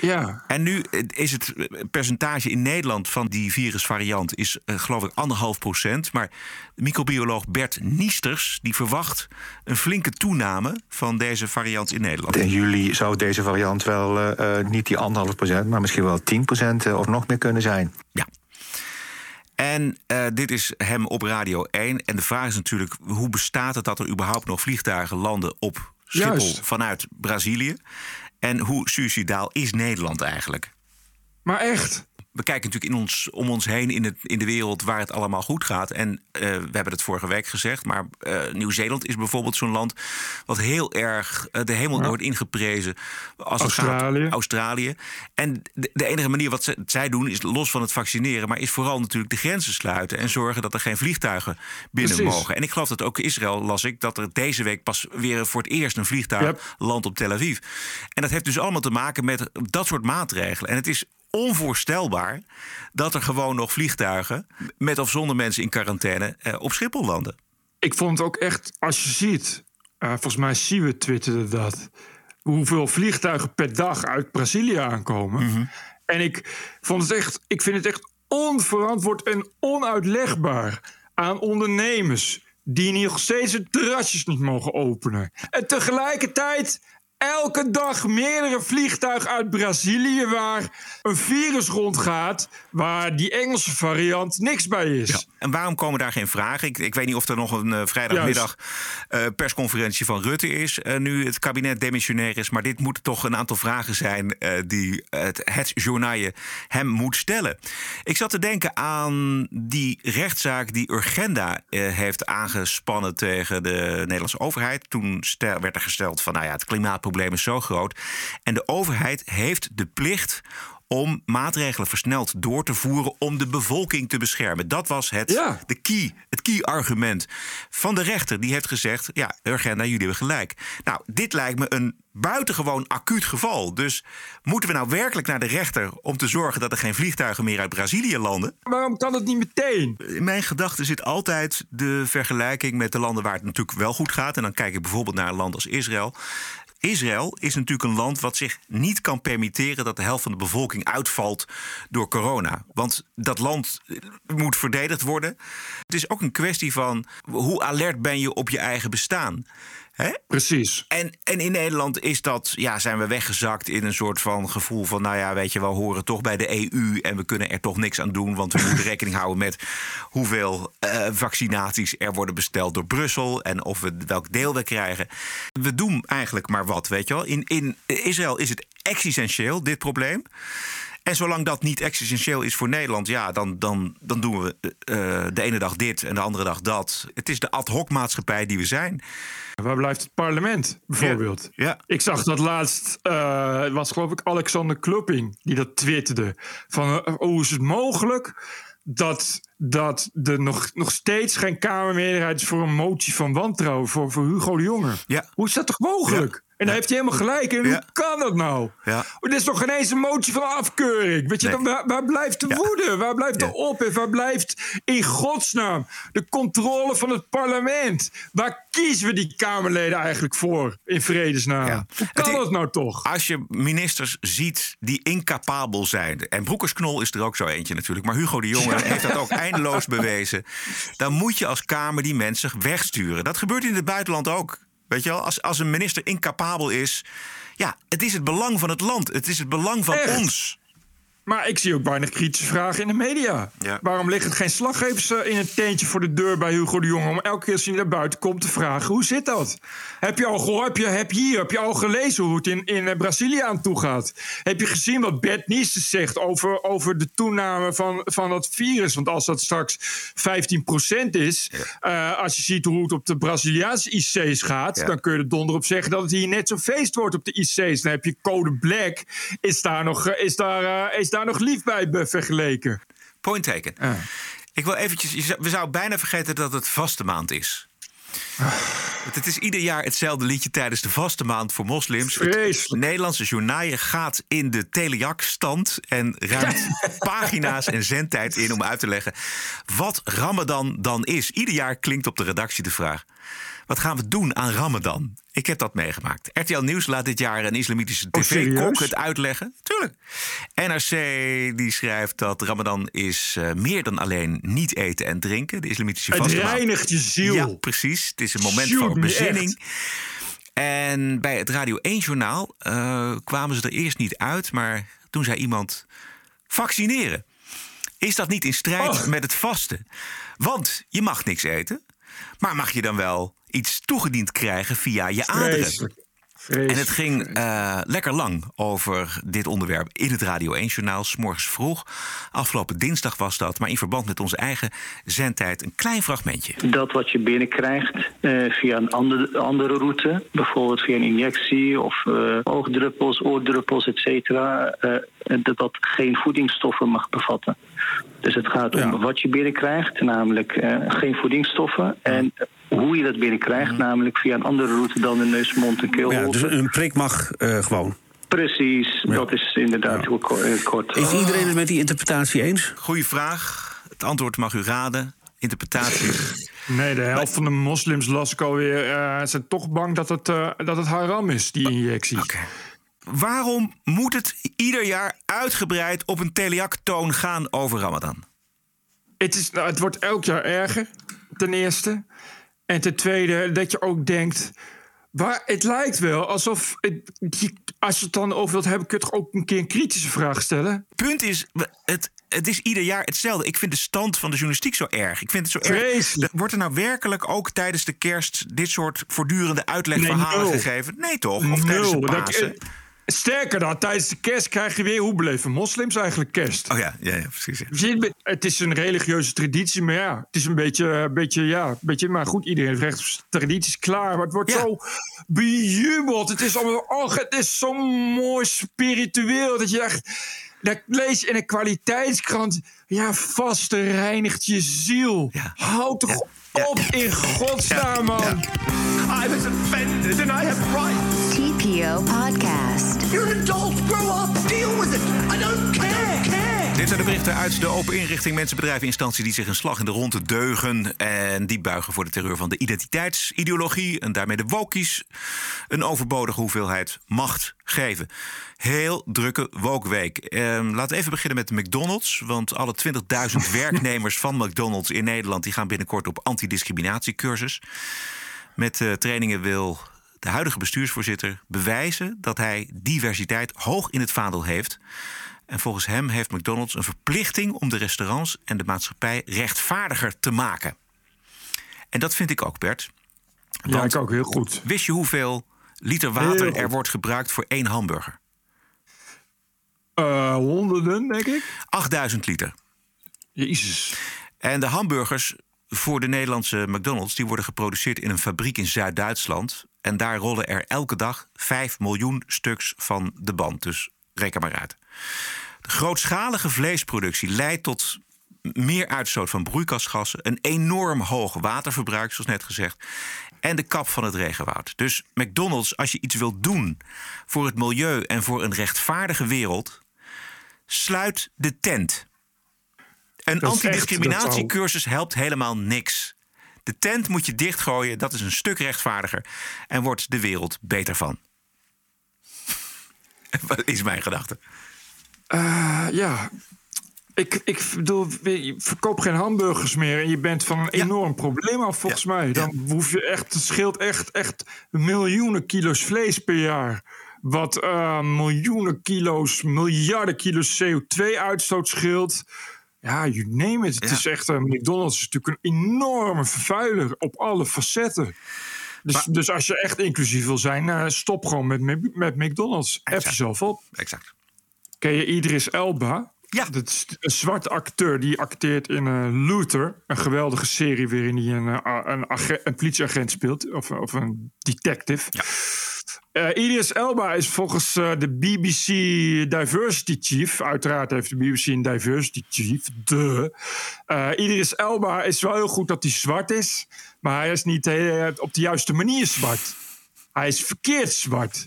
Ja. En nu eh, is het percentage in Nederland van die virusvariant is eh, geloof ik anderhalf procent. Maar microbioloog Bert Niesters die verwacht een flinke toename van deze variant in Nederland. In juli zou deze variant wel eh, eh, niet die anderhalf procent, maar misschien wel 10 procent of nog meer kunnen zijn. Ja. En eh, dit is hem op Radio 1. En de vraag is natuurlijk, hoe bestaat het dat er überhaupt nog vliegtuigen landen op Schiphol Juist. vanuit Brazilië? En hoe suicidaal is Nederland eigenlijk? Maar echt. We kijken natuurlijk in ons, om ons heen in, het, in de wereld waar het allemaal goed gaat. En eh, we hebben het vorige week gezegd, maar eh, Nieuw-Zeeland is bijvoorbeeld zo'n land wat heel erg eh, de hemel Ja. wordt ingeprezen. Als het Australië. gaat Australië. En de, de enige manier wat ze, zij doen is los van het vaccineren, maar is vooral natuurlijk de grenzen sluiten en zorgen dat er geen vliegtuigen binnen Precies. mogen. En ik geloof dat ook Israël las ik dat er deze week pas weer voor het eerst een vliegtuig Yep. landt op Tel Aviv. En dat heeft dus allemaal te maken met dat soort maatregelen. En het is onvoorstelbaar dat er gewoon nog vliegtuigen met of zonder mensen in quarantaine eh, op Schiphol landen. Ik vond het ook echt, als je ziet, eh, volgens mij zien we twitterde dat, hoeveel vliegtuigen per dag uit Brazilië aankomen. En ik vond het echt, ik vind het echt onverantwoord en onuitlegbaar aan ondernemers die nog steeds hun terrasjes niet mogen openen. En tegelijkertijd elke dag meerdere vliegtuigen uit Brazilië waar een virus rondgaat, waar die Engelse variant niks bij is. En waarom komen daar geen vragen? Ik, ik weet niet of er nog een eh, vrijdagmiddag eh, persconferentie van Rutte is. eh, nu het kabinet demissionair is. Maar dit moeten toch een aantal vragen zijn die het, het journaal hem moet stellen. Ik zat te denken aan die rechtszaak die Urgenda heeft aangespannen tegen de Nederlandse overheid. Toen stel- werd er gesteld van nou ja, het klimaatprobleem is zo groot. En de overheid heeft de plicht om maatregelen versneld door te voeren om de bevolking te beschermen. Dat was het, Ja. de key, het key argument van de rechter. Die heeft gezegd, ja, Urgenda, jullie hebben gelijk. Nou, dit lijkt me een buitengewoon acuut geval. Dus moeten we nou werkelijk naar de rechter om te zorgen dat er geen vliegtuigen meer uit Brazilië landen? Waarom kan het niet meteen? In mijn gedachten zit altijd de vergelijking met de landen waar het natuurlijk wel goed gaat. En dan kijk ik bijvoorbeeld naar een land als Israël. Israël is natuurlijk een land wat zich niet kan permitteren dat de helft van de bevolking uitvalt door corona. Want dat land eh, moet verdedigd worden. Het is ook een kwestie van hoe alert ben je op je eigen bestaan. Hè? Precies. En, en in Nederland is dat, ja, zijn we weggezakt in een soort van gevoel van, nou ja, weet je, we horen toch bij de EU en we kunnen er toch niks aan doen, want we moeten *laughs* rekening houden met hoeveel eh, vaccinaties er worden besteld door Brussel en of we welk deel we krijgen. We doen eigenlijk maar wat, weet je wel. In, in Israël is het existentieel, dit probleem. En zolang dat niet existentieel is voor Nederland, ja, dan, dan, dan doen we eh, de ene dag dit en de andere dag dat. Het is de ad hoc maatschappij die we zijn. Waar blijft het parlement, bijvoorbeeld? Ja. Ik zag dat laatst, eh, het was geloof ik Alexander Klupping die dat twitterde. Van eh, hoe is het mogelijk dat, dat er nog, nog steeds geen Kamermeerderheid is voor een motie van wantrouwen voor, voor Hugo de Jonge? Ja. Hoe is dat toch mogelijk? En dan heeft hij helemaal gelijk. En hoe kan dat nou? Ja. Het is toch geen eens een motie van afkeuring? Weet je, Nee. dan, waar, waar blijft de woede? Waar blijft de ophef? Waar blijft in godsnaam de controle van het parlement? Waar kiezen we die Kamerleden eigenlijk voor in vredesnaam? Hoe kan dat nou toch? Als je ministers ziet die incapabel zijn. En Broekersknol is er ook zo eentje natuurlijk. Maar Hugo de Jonge heeft dat ook *laughs* eindeloos bewezen. Dan moet je als Kamer die mensen wegsturen. Dat gebeurt in het buitenland ook. Weet je wel, als, als een minister incapabel is. Ja, het is het belang van het land. Het is het belang van Echt? ons. Maar ik zie ook weinig kritische vragen in de media. Ja. Waarom liggen er geen slaggevers eh, in een tentje voor de deur bij Hugo de Jonge... om elke keer als hij naar buiten komt te vragen, hoe zit dat? Heb je al gehoord, heb je, heb je hier, heb je al gelezen hoe het in, in eh, Brazilië aan toe gaat? Heb je gezien wat Bert zegt over, over de toename van, van dat virus? Want als dat straks 15% is, eh, als je ziet hoe het op de Braziliaanse IC's gaat... Ja. dan kun je er donder op zeggen dat het hier net zo'n feest wordt op de IC's. Dan heb je code black, is daar nog, is daar, is daar nog lief bij vergeleken. Point taken. Ik wil eventjes. We zouden bijna vergeten dat het vaste maand is. Want Het is ieder jaar hetzelfde liedje tijdens de vaste maand voor moslims. Vreselijk. Het Nederlandse journaal gaat in de telejak-stand en ruimt *laughs* pagina's en zendtijd in om uit te leggen wat Ramadan dan is. Ieder jaar klinkt op de redactie de vraag: wat gaan we doen aan Ramadan? Ik heb dat meegemaakt. RTL Nieuws laat dit jaar een islamitische Oh, tv-kok serieus? het uitleggen. Tuurlijk. NRC die schrijft dat Ramadan is eh, meer dan alleen niet eten en drinken. De islamitische Het vaste maand. reinigt je ziel. Ja, precies. Het is een moment Shoot van bezinning. En bij het Radio 1-journaal eh, kwamen ze er eerst niet uit, maar toen zei iemand: vaccineren. Is dat niet in strijd Och. met het vasten? Want je mag niks eten, maar mag je dan wel iets toegediend krijgen via je aderen? Vreselijk. En het ging eh, lekker lang over dit onderwerp in het Radio 1-journaal. S morgens vroeg. Afgelopen dinsdag was dat. Maar in verband met onze eigen zendtijd een klein fragmentje. dat wat je binnenkrijgt eh, via een andere, andere route, bijvoorbeeld via een injectie of eh, oogdruppels, oordruppels, et cetera, dat dat geen voedingsstoffen mag bevatten. Dus het gaat om wat je binnenkrijgt, namelijk eh, geen voedingsstoffen. En hoe je dat binnenkrijgt, namelijk via een andere route dan de neus, mond en keel. Ja, dus een prik mag eh, gewoon. Precies, dat is inderdaad heel ko- eh, kort. Is iedereen het met die interpretatie eens? Goeie vraag. Het antwoord mag u raden. Interpretaties. Nee, de helft van de moslims las ik alweer. eh zijn toch bang dat het, eh, dat het haram is, die injectie. Waarom moet het ieder jaar uitgebreid op een telejak-toon gaan over Ramadan? Het, is, nou, het wordt elk jaar erger, ten eerste. En ten tweede, dat je ook denkt. Waar, het lijkt wel alsof. Het, als je het dan over wilt hebben, kun je toch ook een keer een kritische vraag stellen. Punt is, het, het is ieder jaar hetzelfde. Ik vind de stand van de journalistiek zo erg. Ik vind het zo erg. Wordt er nou werkelijk ook tijdens de kerst dit soort voortdurende uitlegverhalen Nee, gegeven? Nee toch? Of tijdens de. Dat- Pasen? Sterker dan, tijdens de kerst krijg je weer hoe beleven moslims eigenlijk kerst. Oh ja, ja, ja precies. ja. Het is een religieuze traditie, maar ja, het is een beetje, een beetje, ja, een beetje, maar goed, iedereen heeft recht tradities klaar. Maar het wordt Ja. zo bejubeld. Het is allemaal, oh, het is zo mooi spiritueel dat je echt, dat lees in een kwaliteitskrant, ja, vaste reinigt je ziel. Ja. Houd toch op in godsnaam, man. I was offended and I have rights. Podcast. You're an adult. Grow up. Deal with it. I don't care. care. Dit zijn de berichten uit de open inrichting mensen, bedrijven, instanties die zich een slag in de ronde deugen en die buigen voor de terreur van de identiteitsideologie en daarmee de wokies een overbodige hoeveelheid macht geven. Heel drukke wookweek. Ehm, laten we even beginnen met de McDonald's, want alle 20.000 *laughs* werknemers van McDonald's in Nederland die gaan binnenkort op antidiscriminatiecursus. Met de trainingen wil de huidige bestuursvoorzitter bewijzen dat hij diversiteit hoog in het vaandel heeft. En volgens hem heeft McDonald's een verplichting om de restaurants en de maatschappij rechtvaardiger te maken. En dat vind ik ook, Bert. Ja, ik ook heel goed. Wist je hoeveel liter water er wordt gebruikt voor één hamburger? Eh, honderden, denk ik. 8000 liter. Jezus. En de hamburgers voor de Nederlandse McDonald's... die worden geproduceerd in een fabriek in Zuid-Duitsland. En daar rollen er elke dag 5 miljoen stuks van de band. Dus reken maar uit. De grootschalige vleesproductie leidt tot meer uitstoot van broeikasgassen... een enorm hoog waterverbruik, zoals net gezegd... en de kap van het regenwoud. Dus McDonald's, als je iets wilt doen voor het milieu... en voor een rechtvaardige wereld, sluit de tent... Een antidiscriminatiecursus helpt helemaal niks. De tent moet je dichtgooien, dat is een stuk rechtvaardiger. En wordt de wereld beter van. *laughs* Wat is mijn gedachte? Eh, ja. Ik, ik bedoel, je verkoopt geen hamburgers meer en je bent van een enorm probleem af, volgens mij. Dan hoef je echt, het scheelt echt, echt miljoenen kilo's vlees per jaar. Wat eh, miljoenen kilo's, miljarden kilo's CO2-uitstoot scheelt. Ja, you name it. Het is echt, eh, McDonald's is natuurlijk een enorme vervuiler op alle facetten. Dus, dus als je echt inclusief wil zijn, eh, stop gewoon met, met, met McDonald's. Hef jezelf op. Exact. Ken je Idris Elba? Ja. Dat is een zwarte acteur die acteert in eh, Luther. Een geweldige serie waarin hij een, een, age- een politieagent speelt. Of, of een detective. Idris Elba is volgens eh, de BBC Diversity Chief. Uiteraard heeft de BBC een Diversity Chief. De. Eh, Idris Elba is wel heel goed dat hij zwart is. Maar hij is niet op de juiste manier zwart. Hij is verkeerd zwart.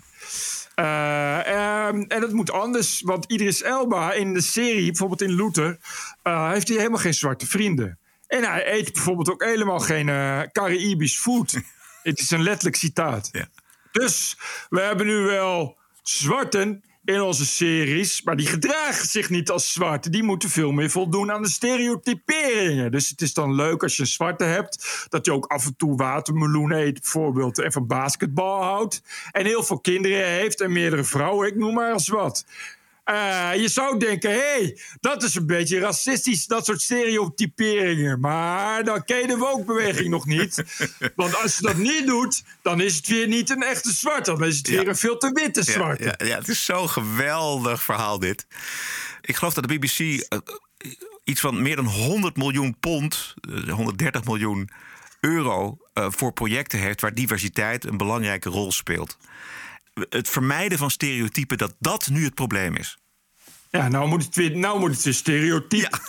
Eh, ehm, en dat moet anders, want Idris Elba in de serie, bijvoorbeeld in Luther, heeft hij helemaal geen zwarte vrienden. En hij eet bijvoorbeeld ook helemaal geen Caribisch food. *laughs* Het is een letterlijk citaat. Dus we hebben nu wel zwarten in onze series, maar die gedragen zich niet als zwarte. Die moeten veel meer voldoen aan de stereotyperingen. Dus het is dan leuk als je een zwarte hebt, dat je ook af en toe watermeloen eet, bijvoorbeeld, en van basketbal houdt. En heel veel kinderen heeft en meerdere vrouwen, ik noem maar eens wat. Eh, je zou denken, hé, hey, dat is een beetje racistisch, dat soort stereotyperingen. Maar dan ken je de woke-beweging nog niet. Want als je dat niet doet, dan is het weer niet een echte zwart. Dan is het weer een veel te witte Ja, zwart. ja, ja, het is zo'n geweldig verhaal dit. Ik geloof dat de BBC eh, iets van meer dan 100 miljoen pond, eh, 130 miljoen euro eh, voor projecten heeft waar diversiteit een belangrijke rol speelt. Het vermijden van stereotypen, dat dat nu het probleem is. Ja, nou moet het weer, nou moet het weer stereotyp.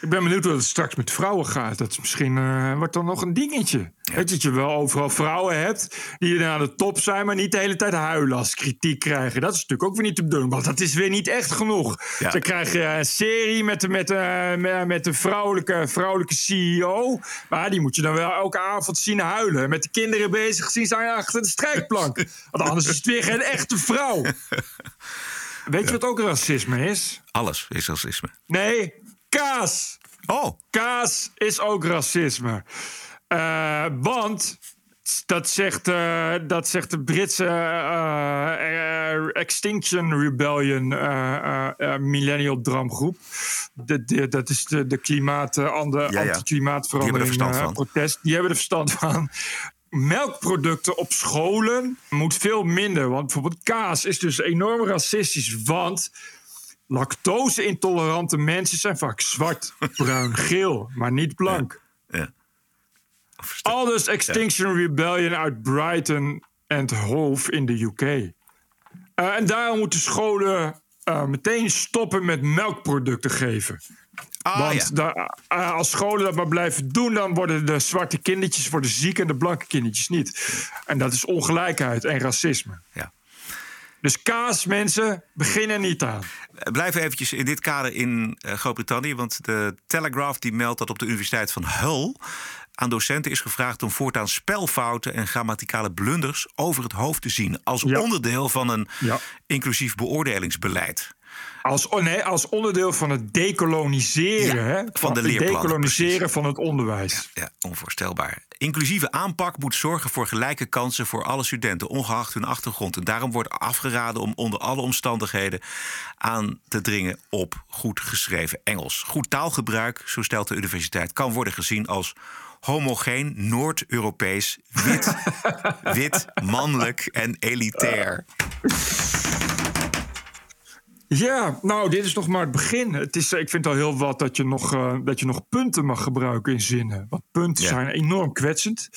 Ik ben benieuwd hoe het straks met vrouwen gaat. Dat is misschien eh, wordt dan nog een dingetje. Weet je, dat je wel overal vrouwen hebt die aan de top zijn, maar niet de hele tijd huilen als kritiek krijgen. Dat is natuurlijk ook weer niet te doen, want dat is weer niet echt genoeg. Ja. Dan krijg je een serie met, de- met, de- met, een vrouwelijke, vrouwelijke CEO. Maar die moet je dan wel elke avond zien huilen. Met de kinderen bezig zien zijn achter de strijkplank. *laughs* Want anders is het weer geen echte vrouw. *laughs* Weet je wat ook racisme is? Alles is racisme. Nee, kaas. Oh. Kaas is ook racisme. Eh, want dat zegt, eh, dat zegt de Britse eh, Extinction Rebellion Millennial Dramgroep. De, de, dat is de, de klimaat, Ja, ja. Er anti-klimaatverandering van. protest. Die hebben er verstand van. Melkproducten op scholen moet veel minder. Want bijvoorbeeld kaas is dus enorm racistisch. Want lactose-intolerante mensen zijn vaak zwart, *laughs* bruin, geel, maar niet blank. Ja. Aldus Extinction Rebellion uit Brighton en Hove in de UK. Eh, en daarom moeten scholen eh, meteen stoppen met melkproducten geven. Ah, Want ja. eh, als scholen dat maar blijven doen, dan worden de zwarte kindertjes worden ziek en de blanke kindertjes niet. En dat is ongelijkheid en racisme. Ja. Dus kaas, mensen, beginnen niet aan. Blijf eventjes in dit kader in eh, Groot-Brittannië. Want de Telegraph die meldt dat op de Universiteit van Hull... aan docenten is gevraagd om voortaan spelfouten... en grammaticale blunders over het hoofd te zien... als onderdeel van een Ja. inclusief beoordelingsbeleid. Als, oh nee, als onderdeel van het decoloniseren. Ja, hè? van de het leerplannen, decoloniseren van het onderwijs. Ja, onvoorstelbaar. Inclusieve aanpak moet zorgen voor gelijke kansen voor alle studenten, ongeacht hun achtergrond. En daarom wordt afgeraden om onder alle omstandigheden aan te dringen op goed geschreven Engels. Goed taalgebruik, zo stelt de universiteit, kan worden gezien als homogeen, Noord-Europees, wit, *laughs* wit, mannelijk en elitair. Ja, nou, dit is nog maar het begin. Het is, ik vind al heel wat dat je nog, eh, dat je nog punten mag gebruiken in zinnen. Want punten Ja. zijn enorm kwetsend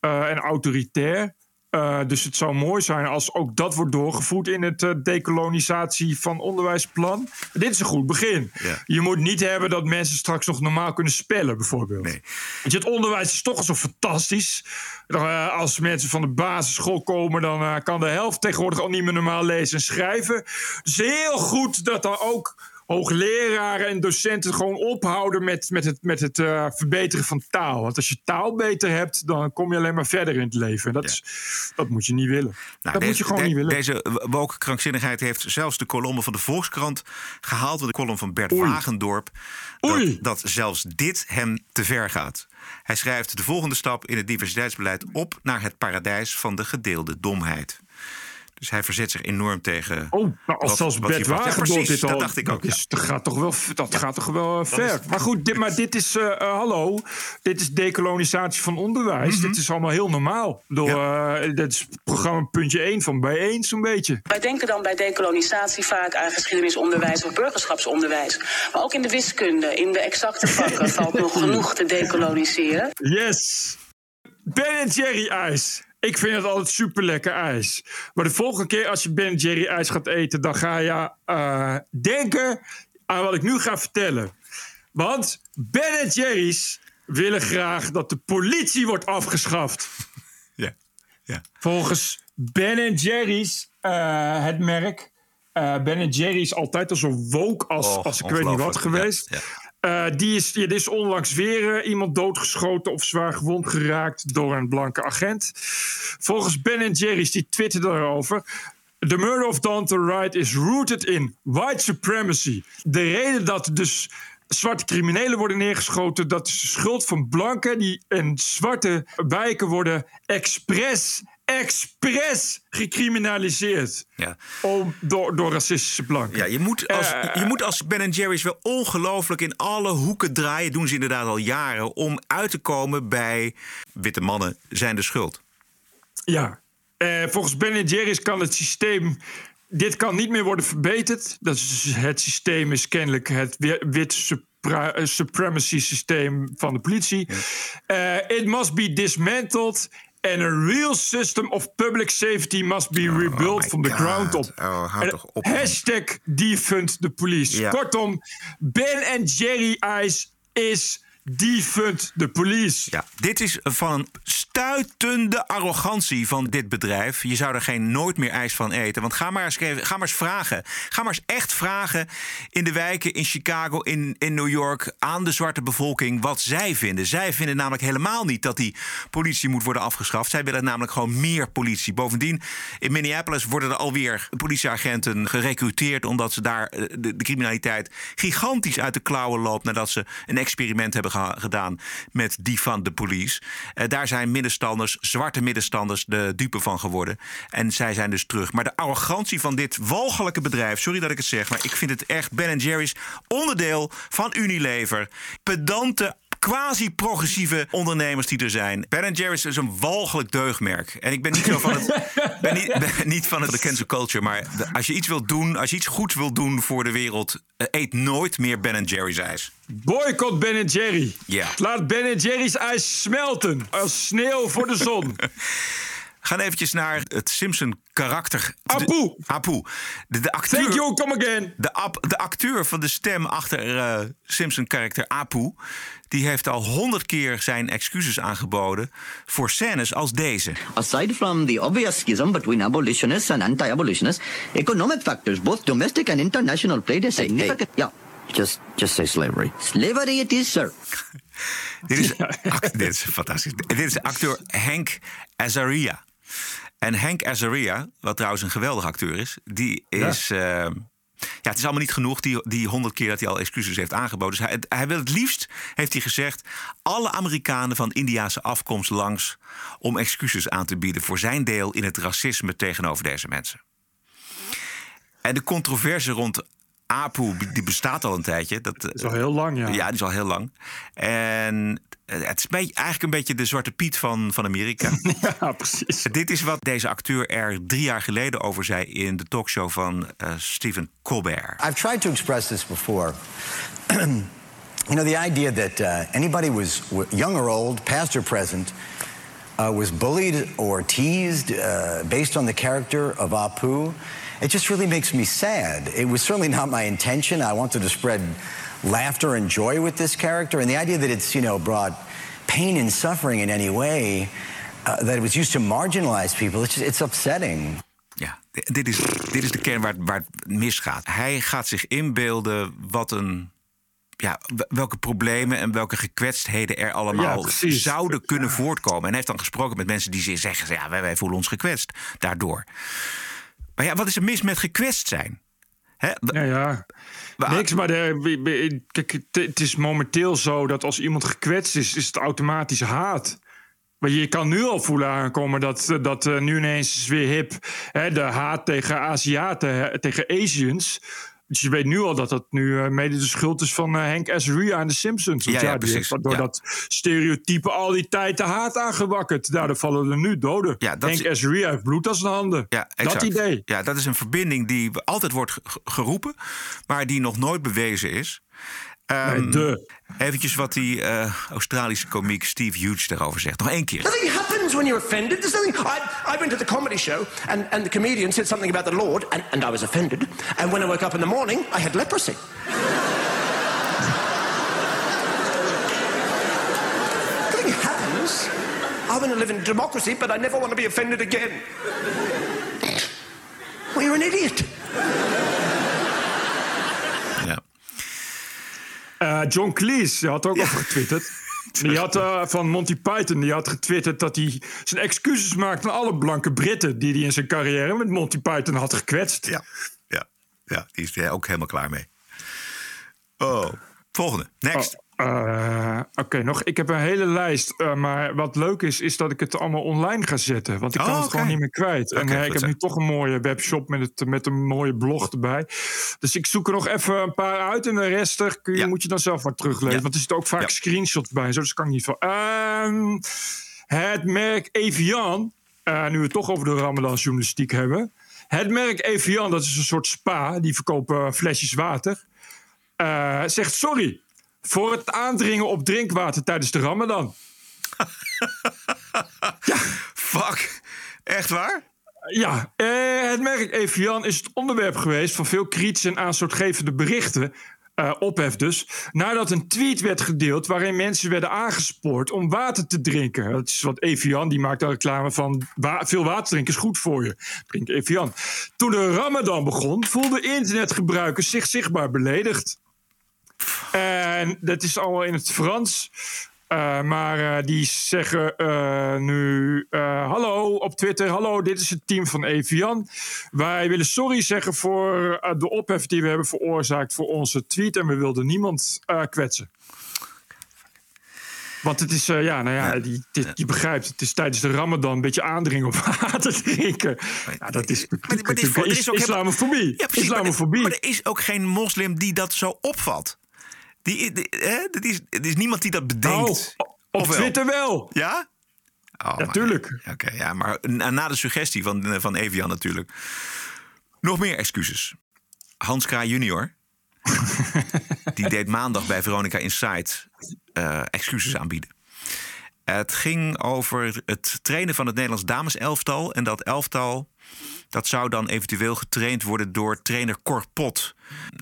eh, en autoritair. Eh, dus het zou mooi zijn als ook dat wordt doorgevoerd in het eh, dekolonisatie van onderwijsplan. Dit is een goed begin. Ja. Je moet niet hebben dat mensen straks nog normaal kunnen spellen, bijvoorbeeld. Nee. Je, het onderwijs is toch al zo fantastisch. Eh, als mensen van de basisschool komen, dan kan de helft tegenwoordig al niet meer normaal lezen en schrijven. Dus heel goed dat dan ook hoogleraren en docenten gewoon ophouden met, met het, met het eh, verbeteren van taal. Want als je taal beter hebt, dan kom je alleen maar verder in het leven. En dat, is, dat moet je niet willen. Nou, dat moet je gewoon de- niet willen. Deze woke krankzinnigheid heeft zelfs de kolommen van de Volkskrant gehaald. De column van Bert Oei. Wagendorp. Dat, Oei. dat zelfs dit hem te ver gaat. Hij schrijft de volgende stap in het diversiteitsbeleid op naar het paradijs van de gedeelde domheid. Dus hij verzet zich enorm tegen. Oh, nou, als wat- zelfs wat Bert Ja, precies, dit al... dat dacht ik ook. Dat, is- gaat toch wel, dat gaat toch wel eh, ver. Maar goed, dit, maar dit is... eh, eh, hallo, dit is dekolonisatie van onderwijs. Mhm. Dit is allemaal heel normaal. Door, eh, dit is programma puntje 1 van bijeen, zo'n beetje. Wij denken dan bij dekolonisatie vaak aan geschiedenisonderwijs of burgerschapsonderwijs. Maar ook in de wiskunde, in de exacte vakken *laughs* valt nog genoeg te dekoloniseren. Yes! Ben Jerry ijs. Ik vind het altijd super lekker ijs. Maar de volgende keer als je Ben Jerry ijs gaat eten, dan ga je eh, denken aan wat ik nu ga vertellen. Want Ben Jerry's willen graag dat de politie wordt afgeschaft. Ja. Ja. Volgens Ben Jerry's, eh, het merk. eh ben Jerry's altijd al zo woke als, Oh, als ik weet niet wat geweest. Ja, Eh, die is, is onlangs weer eh, iemand doodgeschoten of zwaar gewond geraakt door een blanke agent. Volgens Ben Jerry's, die twitterde erover. The murder of Dante Wright is rooted in white supremacy. De reden dat dus zwarte criminelen worden neergeschoten, dat is de schuld van blanken die in zwarte wijken worden expres, expres gecriminaliseerd. Ja. Om, door, door racistische blanken. Ja, je moet als, Eh, je moet als Ben Jerry's wel ongelooflijk in alle hoeken draaien. Doen ze inderdaad al jaren. Om uit te komen bij witte mannen zijn de schuld. Ja, eh, volgens Ben Jerry's kan het systeem. Dit kan niet meer worden verbeterd. Dat is, het systeem is kennelijk het wi- wit supra- eh, supremacy systeem van de politie. Eh, it must be dismantled. And a real system of public safety must be rebuilt from the Oh God. ground up. Oh, hou En toch op. Hashtag defund the police. Ja. Kortom, Ben en Jerry Ice is defund the police. Ja, dit is van een stuitende arrogantie van dit bedrijf. Je zou er geen nooit meer ijs van eten. Want ga maar eens, ga maar eens vragen. Ga maar eens echt vragen in de wijken in Chicago, in, in New York... aan de zwarte bevolking wat zij vinden. Zij vinden namelijk helemaal niet dat die politie moet worden afgeschaft. Zij willen namelijk gewoon meer politie. Bovendien, in Minneapolis worden er alweer politieagenten gerecruiteerd... omdat ze daar eh, de, de criminaliteit gigantisch uit de klauwen loopt... nadat ze een experiment hebben geha- gedaan met die van de police. Eh, daar zijn middenstanders, zwarte middenstanders, de dupe van geworden. En zij zijn dus terug. Maar de arrogantie van dit walgelijke bedrijf, sorry dat ik het zeg... maar ik vind het echt Ben Jerry's onderdeel van Unilever. Pedante quasi-progressieve ondernemers die er zijn. Ben Jerry's is een walgelijk deugmerk. En ik ben niet zo van het, *laughs* ben niet, ben niet van het cancel culture. Maar als je iets wilt doen, als je iets goeds wilt doen voor de wereld... eh, eet nooit meer Ben Jerry's ijs. Boycott Ben Jerry. Ja. Laat Ben Jerry's ijs smelten als sneeuw voor de zon. *laughs* Gaan eventjes naar het Simpson-karakter. Apu. Apu. De, de acteur, Thank you, come again. De, ap- de acteur van de stem achter eh, Simpson-karakter Apu... die heeft al honderd keer zijn excuses aangeboden... voor scènes als deze. Aside from the obvious schism between abolitionists and anti-abolitionists, economic factors, both domestic and international, played a significant. Yeah. Just, just say slavery. Slavery it is, sir. Dit is, *laughs* dit is fantastisch. Dit is acteur Henk Azaria. En Henk Azaria, wat trouwens een geweldige acteur is... die is... eh, ja, het is allemaal niet genoeg, die, die honderd keer dat hij al excuses heeft aangeboden. Dus hij, hij wil het liefst, heeft hij gezegd, alle Amerikanen van Indiase afkomst langs om excuses aan te bieden voor zijn deel in het racisme tegenover deze mensen. En de controverse rond APU, die bestaat al een tijdje. Dat is al heel lang, ja. Ja, die is al heel lang. En het is eigenlijk een beetje de zwarte piet van, van Amerika. *laughs* ja, precies. Dit is wat deze acteur er drie jaar geleden over zei in de talkshow van uh, Stephen Colbert. I've tried to express this before. *clears throat* you know, the idea that uh, anybody was young or old, past or present, uh, was bullied or teased uh, based on the character of Apu. It just really makes me sad. It was certainly not my intention. I wanted to spread laughter and joy with this character, and the idea that it's you know brought pain and suffering in any way, uh, that it was used to marginalize people, it's, just, it's upsetting. Ja, dit is, dit is de kern waar, waar het misgaat. Hij gaat zich inbeelden wat een ja, welke problemen en welke gekwetstheden er allemaal ja, zouden kunnen voortkomen. En hij heeft dan gesproken met mensen die zeggen: ja, wij, wij voelen ons gekwetst daardoor. Maar ja, wat is er mis met gekwetst zijn? Hè? Ja, ja. Niks, maar de, kijk, het is momenteel zo dat als iemand gekwetst is, is het automatisch haat. Maar je kan nu al voelen aankomen dat, dat uh, nu ineens is weer hip hè, de haat tegen Aziaten, tegen Asians. Dus je weet nu al dat dat nu uh, mede de schuld is van Henk Azaria en de Simpsons. Want ja, ja, ja precies. Door dat stereotype al die tijd de haat aangewakkerd. Daardoor vallen er nu doden. Ja, dat Henk Azaria heeft bloed aan zijn handen. Ja, exact. Dat idee. Ja, dat is een verbinding die altijd wordt geroepen, maar die nog nooit bewezen is. Um, nee, de. Eventjes wat die uh, Australische komiek Steve Hughes daarover zegt. Nog één keer. Nothing happens when you're offended. There's nothing. I, I went to the comedy show and, and the comedian said something about the Lord and, and I was offended. And when I woke up in the morning, I had leprosy. nothing happens. I want to live in a democracy, but I never want to be offended again. Well, you're an idiot. Uh, John Cleese had ook over getwitterd. *laughs* Die had uh, van Monty Python, die had getwitterd dat hij zijn excuses maakt aan alle blanke Britten die hij in zijn carrière met Monty Python had gekwetst. Ja, ja, ja die is er ook helemaal klaar mee. Oh, volgende. Next. Oh. Uh, Oké, okay, nog. Ik heb een hele lijst. Uh, maar wat leuk is, is dat ik het allemaal online ga zetten. Want ik kan oh, het okay. gewoon niet meer kwijt. Okay, en uh, ik heb nu toch een mooie webshop met, het, met een mooie blog erbij. Dus ik zoek er nog even een paar uit. En de rest kun je, Ja. moet je dan zelf maar teruglezen. Ja. Want er zitten ook vaak Ja. screenshots bij. Zo, dus kan ik niet van. Ehm, het merk Evian. eh, nu we het toch over de Ramadan journalistiek hebben. Het merk Evian, dat is een soort spa. Die verkopen flesjes water. eh, zegt sorry voor het aandringen op drinkwater tijdens de Ramadan. *laughs* Fuck. Echt waar? Ja, eh, het merk Evian is het onderwerp geweest van veel kritische en aanstootgevende berichten. eh, ophef dus. Nadat een tweet werd gedeeld waarin mensen werden aangespoord om water te drinken. Dat is wat Evian, die maakt dan reclame van wa- veel water drinken is goed voor je. Drink Evian. Toen de Ramadan begon, voelden internetgebruikers zich zichtbaar beledigd. En dat is allemaal in het Frans. Uh, maar uh, die zeggen uh, nu: Hallo op Twitter, hallo, dit is het team van Evian. Wij willen sorry zeggen voor de ophef die we hebben veroorzaakt voor onze tweet. En we wilden niemand kwetsen. Want het is, ja, nou ja, die, dit, je begrijpt, het is tijdens de Ramadan een beetje aandringen op *laughs* water drinken. Ja, dat is, Maar, is, is islamofobie. Ja, precies, islamofobie. Maar, maar er is ook geen moslim die dat zo opvat. Die, die, hè? Dat is, er is niemand die dat bedenkt. Oh, op? Twitter wel. Ja? Oh, Natuurlijk. Oké, ja, maar na, na de suggestie van, van Evian natuurlijk. Nog meer excuses. Hans Kraaij junior. *laughs* die deed maandag bij Veronica Insight uh, excuses aanbieden. Het ging over het trainen van het Nederlands dameselftal. En dat elftal dat zou dan eventueel getraind worden door trainer Cor Pot.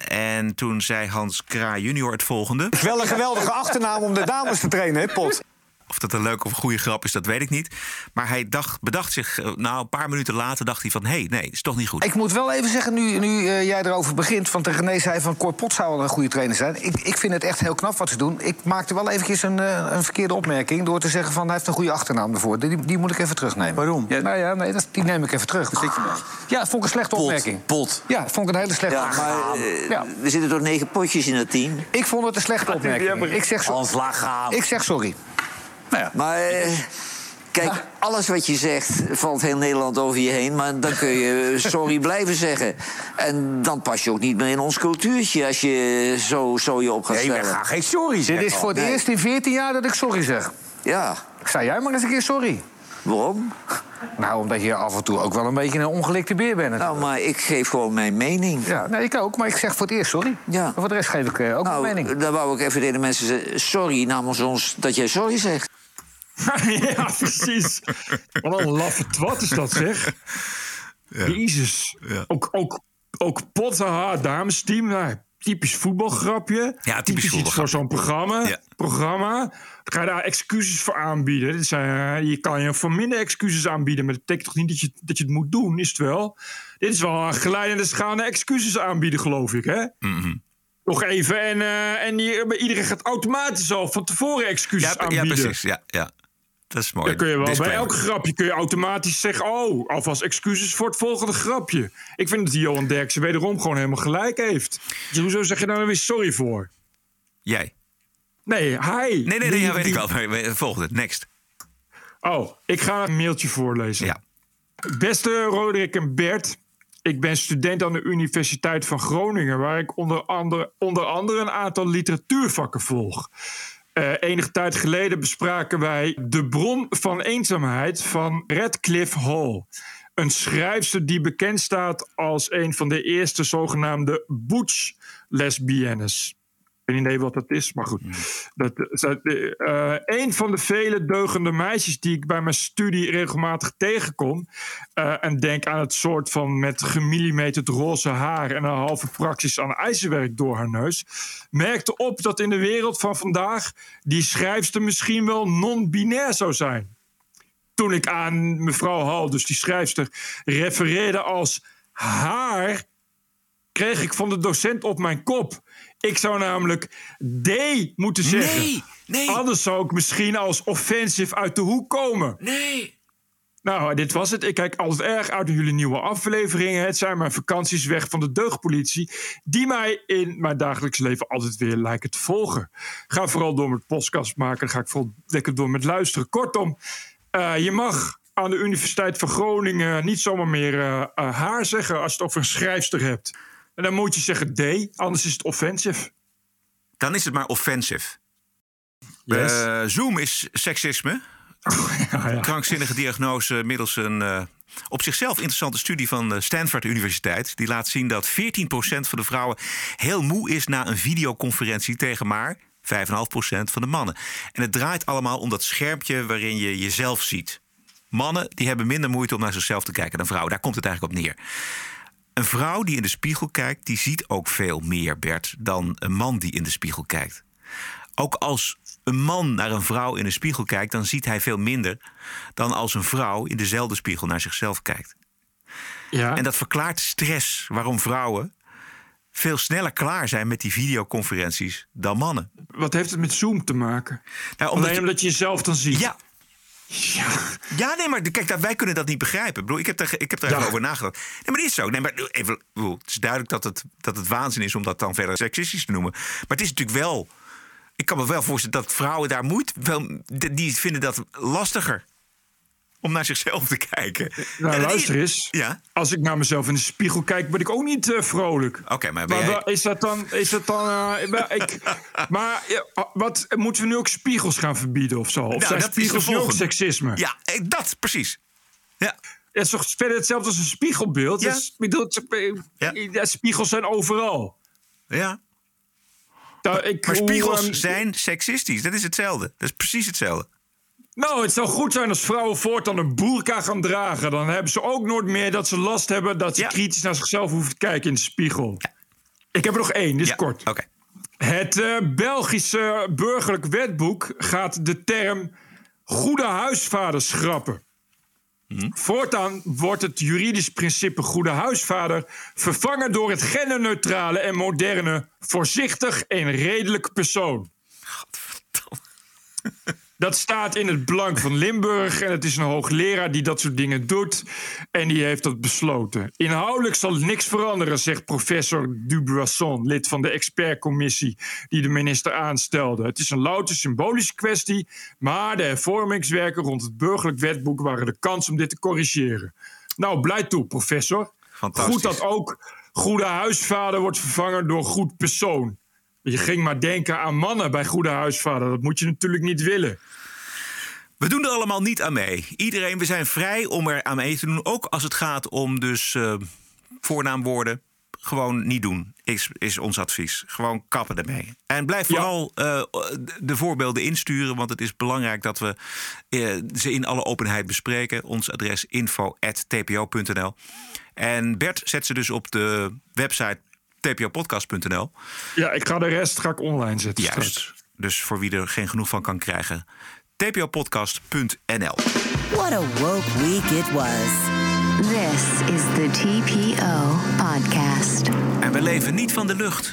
En toen zei Hans Kraaij junior het volgende. Wel een geweldige achternaam om de dames te trainen, hè, Pot? Of dat een leuke of een goede grap is, dat weet ik niet. Maar hij dacht, bedacht zich, eh, nou een paar minuten later dacht hij van... hé, hey, nee, is toch niet goed. Ik moet wel even zeggen, nu, nu uh, jij erover begint... want de René zei van Cor Pot zou wel een goede trainer zijn. Ik, ik vind het echt heel knap wat ze doen. Ik maakte wel eventjes een, uh, een verkeerde opmerking... door te zeggen van hij heeft een goede achternaam ervoor. Die, die moet ik even terugnemen. Waarom? Ja, nou ja, nee, dat, die neem ik even terug. Je nou? Ja, dat vond ik een slechte Pot, opmerking. Pot. Ja, dat vond ik een hele slechte Ja, maar uh, ja. er zitten toch negen potjes in het team? Ik vond het een slechte opmerking. Ik zeg, ik zeg sorry. Nou ja. Maar uh, kijk, ja. alles wat je zegt valt heel Nederland over je heen. Maar dan kun je sorry *laughs* blijven zeggen. En dan pas je ook niet meer in ons cultuurtje als je zo, zo je op gaat stellen. Nee, we gaan geen sorry zeggen. Dit is voor het nee. eerst in 14 jaar dat ik sorry zeg. Ja. Zei jij maar eens een keer sorry. Waarom? Nou, omdat je af en toe ook wel een beetje een ongelikte beer bent. Nou, maar ik geef gewoon mijn mening. Ja, nee, ik ook. Maar ik zeg voor het eerst sorry. Ja. Maar voor de rest geef ik uh, ook nou, mijn mening. Dan wou ik even tegen de mensen zeggen... sorry namens ons dat jij sorry zegt. *laughs* ja, precies. Wat een laffe twat is dat, zeg. Ja. Jezus. Ja. Ook, ook, ook pottenha, damesteam. Nou, typisch voetbalgrapje. Ja, typisch, typisch iets voor zo'n programma. Ja. programma. Ga je daar excuses voor aanbieden. Dit zijn, uh, je kan je voor minder excuses aanbieden. Maar dat betekent toch niet dat je, dat je het moet doen, is het wel? Dit is wel een geleidende schaal excuses aanbieden, geloof ik, hè? Mm -hmm. Nog even. En, uh, en die, iedereen gaat automatisch al van tevoren excuses ja, aanbieden. Ja, precies. Ja, ja. Dat is mooi. Dan kun je wel Disclaimer. bij elk grapje kun je automatisch zeggen... oh, alvast excuses voor het volgende grapje. Ik vind dat die Johan Derksen wederom gewoon helemaal gelijk heeft. Dus hoezo zeg je daar nou weer sorry voor? Jij? Nee, hij. Nee, nee, nee, die, ja, weet die... ik wel. Volgende, next. Oh, ik ga een mailtje voorlezen. Ja. Beste Roderick en Bert... Ik ben student aan de Universiteit van Groningen... waar ik onder andere, onder andere een aantal literatuurvakken volg... Uh, enige tijd geleden bespraken wij De Bron van Eenzaamheid van Radcliffe Hall. Een schrijfster die bekend staat als een van de eerste zogenaamde butch lesbiennes. Ik weet niet idee wat dat is, maar goed. Dat, uh, een van de vele deugende meisjes die ik bij mijn studie regelmatig tegenkom. Uh, en denk aan het soort van met gemillimeterd roze haar en een halve praxis aan ijzerwerk door haar neus. Merkte op dat in de wereld van vandaag die schrijfster misschien wel non-binair zou zijn. Toen ik aan mevrouw Hal, dus die schrijfster, refereerde als haar, kreeg ik van de docent op mijn kop. Ik zou namelijk D moeten zeggen. Nee, nee. Anders zou ik misschien als offensive uit de hoek komen. Nee. Nou, dit was het. Ik kijk altijd erg uit naar jullie nieuwe afleveringen. Het zijn mijn vakanties weg van de deugdpolitie... die mij in mijn dagelijks leven altijd weer lijken te volgen. Ga vooral door met podcast maken. Ga ik vooral lekker door met luisteren. Kortom, uh, je mag aan de Universiteit van Groningen... niet zomaar meer uh, uh, haar zeggen als je het over een schrijfster hebt... En dan moet je zeggen D, anders is het offensive. Dan is het maar offensive. Yes. Uh, Zoom is seksisme. Oh, *laughs* ja, ja. Krankzinnige diagnose middels een uh, op zichzelf interessante studie van de Stanford Universiteit. Die laat zien dat 14% van de vrouwen heel moe is na een videoconferentie tegen maar 5,5% van de mannen. En het draait allemaal om dat schermpje waarin je jezelf ziet. Mannen die hebben minder moeite om naar zichzelf te kijken dan vrouwen. Daar komt het eigenlijk op neer. Een vrouw die in de spiegel kijkt, die ziet ook veel meer, Bert, dan een man die in de spiegel kijkt. Ook als een man naar een vrouw in de spiegel kijkt, dan ziet hij veel minder dan als een vrouw in dezelfde spiegel naar zichzelf kijkt. Ja. En dat verklaart stress waarom vrouwen veel sneller klaar zijn met die videoconferenties dan mannen. Wat heeft het met Zoom te maken? Nou, omdat Alleen je... omdat je jezelf dan ziet. Ja, ja. ja, nee, maar kijk, wij kunnen dat niet begrijpen. Ik, bedoel, ik heb er, ik heb Ja. even over nagedacht. Nee, maar dat is zo. Nee, maar even, ik bedoel, het is duidelijk dat het, dat het waanzin is om dat dan verder seksistisch te noemen. Maar het is natuurlijk wel. Ik kan me wel voorstellen dat vrouwen daar moeite. Wel, die vinden dat lastiger. Om naar zichzelf te kijken. Nou, En luister is- eens. Ja. Als ik naar mezelf in de spiegel kijk, ben ik ook niet eh, vrolijk. Oké, maar jij- is dat dan... Is dat dan eh, *laughs* maar ik, maar wat, moeten we nu ook spiegels gaan verbieden of zo? Of Nou, zijn dat spiegels ook seksisme? Ja, eh, dat precies. Ja. Het is toch verder hetzelfde als een spiegelbeeld? Ja. Dus, bedoel, ja, spiegels zijn overal. Ja. Nou, ik, Maar spiegels ehm, zijn seksistisch. Dat is hetzelfde. Dat is precies hetzelfde. Nou, het zou goed zijn als vrouwen voortaan een boerka gaan dragen. Dan hebben ze ook nooit meer dat ze last hebben... dat ze kritisch naar zichzelf hoeven te kijken in de spiegel. Ik heb er nog één, dit is kort. Oké. Het eh, Belgische burgerlijk wetboek gaat de term goede huisvader schrappen. Voortaan wordt het juridisch principe goede huisvader vervangen door het genderneutrale en moderne voorzichtig en redelijk persoon. *laughs* Dat staat in het belang van Limburg en het is een hoogleraar die dat soort dingen doet en die heeft dat besloten. Inhoudelijk zal het niks veranderen, zegt professor Dubuisson, lid van de expertcommissie die de minister aanstelde. Het is een louter symbolische kwestie, maar de hervormingswerken rond het burgerlijk wetboek waren de kans om dit te corrigeren. Nou, blij toe, professor. Fantastisch. Goed dat ook goede huisvader wordt vervangen door goed persoon. Je ging maar denken aan mannen bij goede huisvader. Dat moet je natuurlijk niet willen. We doen er allemaal niet aan mee. Iedereen, we zijn vrij om er aan mee te doen. Ook als het gaat om dus eh, voornaamwoorden. Gewoon niet doen, is, is ons advies. Gewoon kappen ermee. En blijf vooral eh, de voorbeelden insturen. Want het is belangrijk dat we eh, ze in alle openheid bespreken. Ons adres info.tpo.nl. En Bert zet ze dus op de website tpopodcast.nl. Ja, ik ga de rest ga ik online zetten. Juist. straks. Dus voor wie er geen genoeg van kan krijgen, tpopodcast.nl. What a woke week it was. This is the TPO Podcast. En we leven niet van de lucht.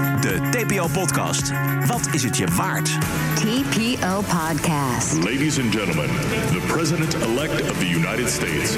tpo.nl slash podcast. De. Wat is het je waard? TPO Podcast. Ladies and gentlemen, the President-elect of the United States.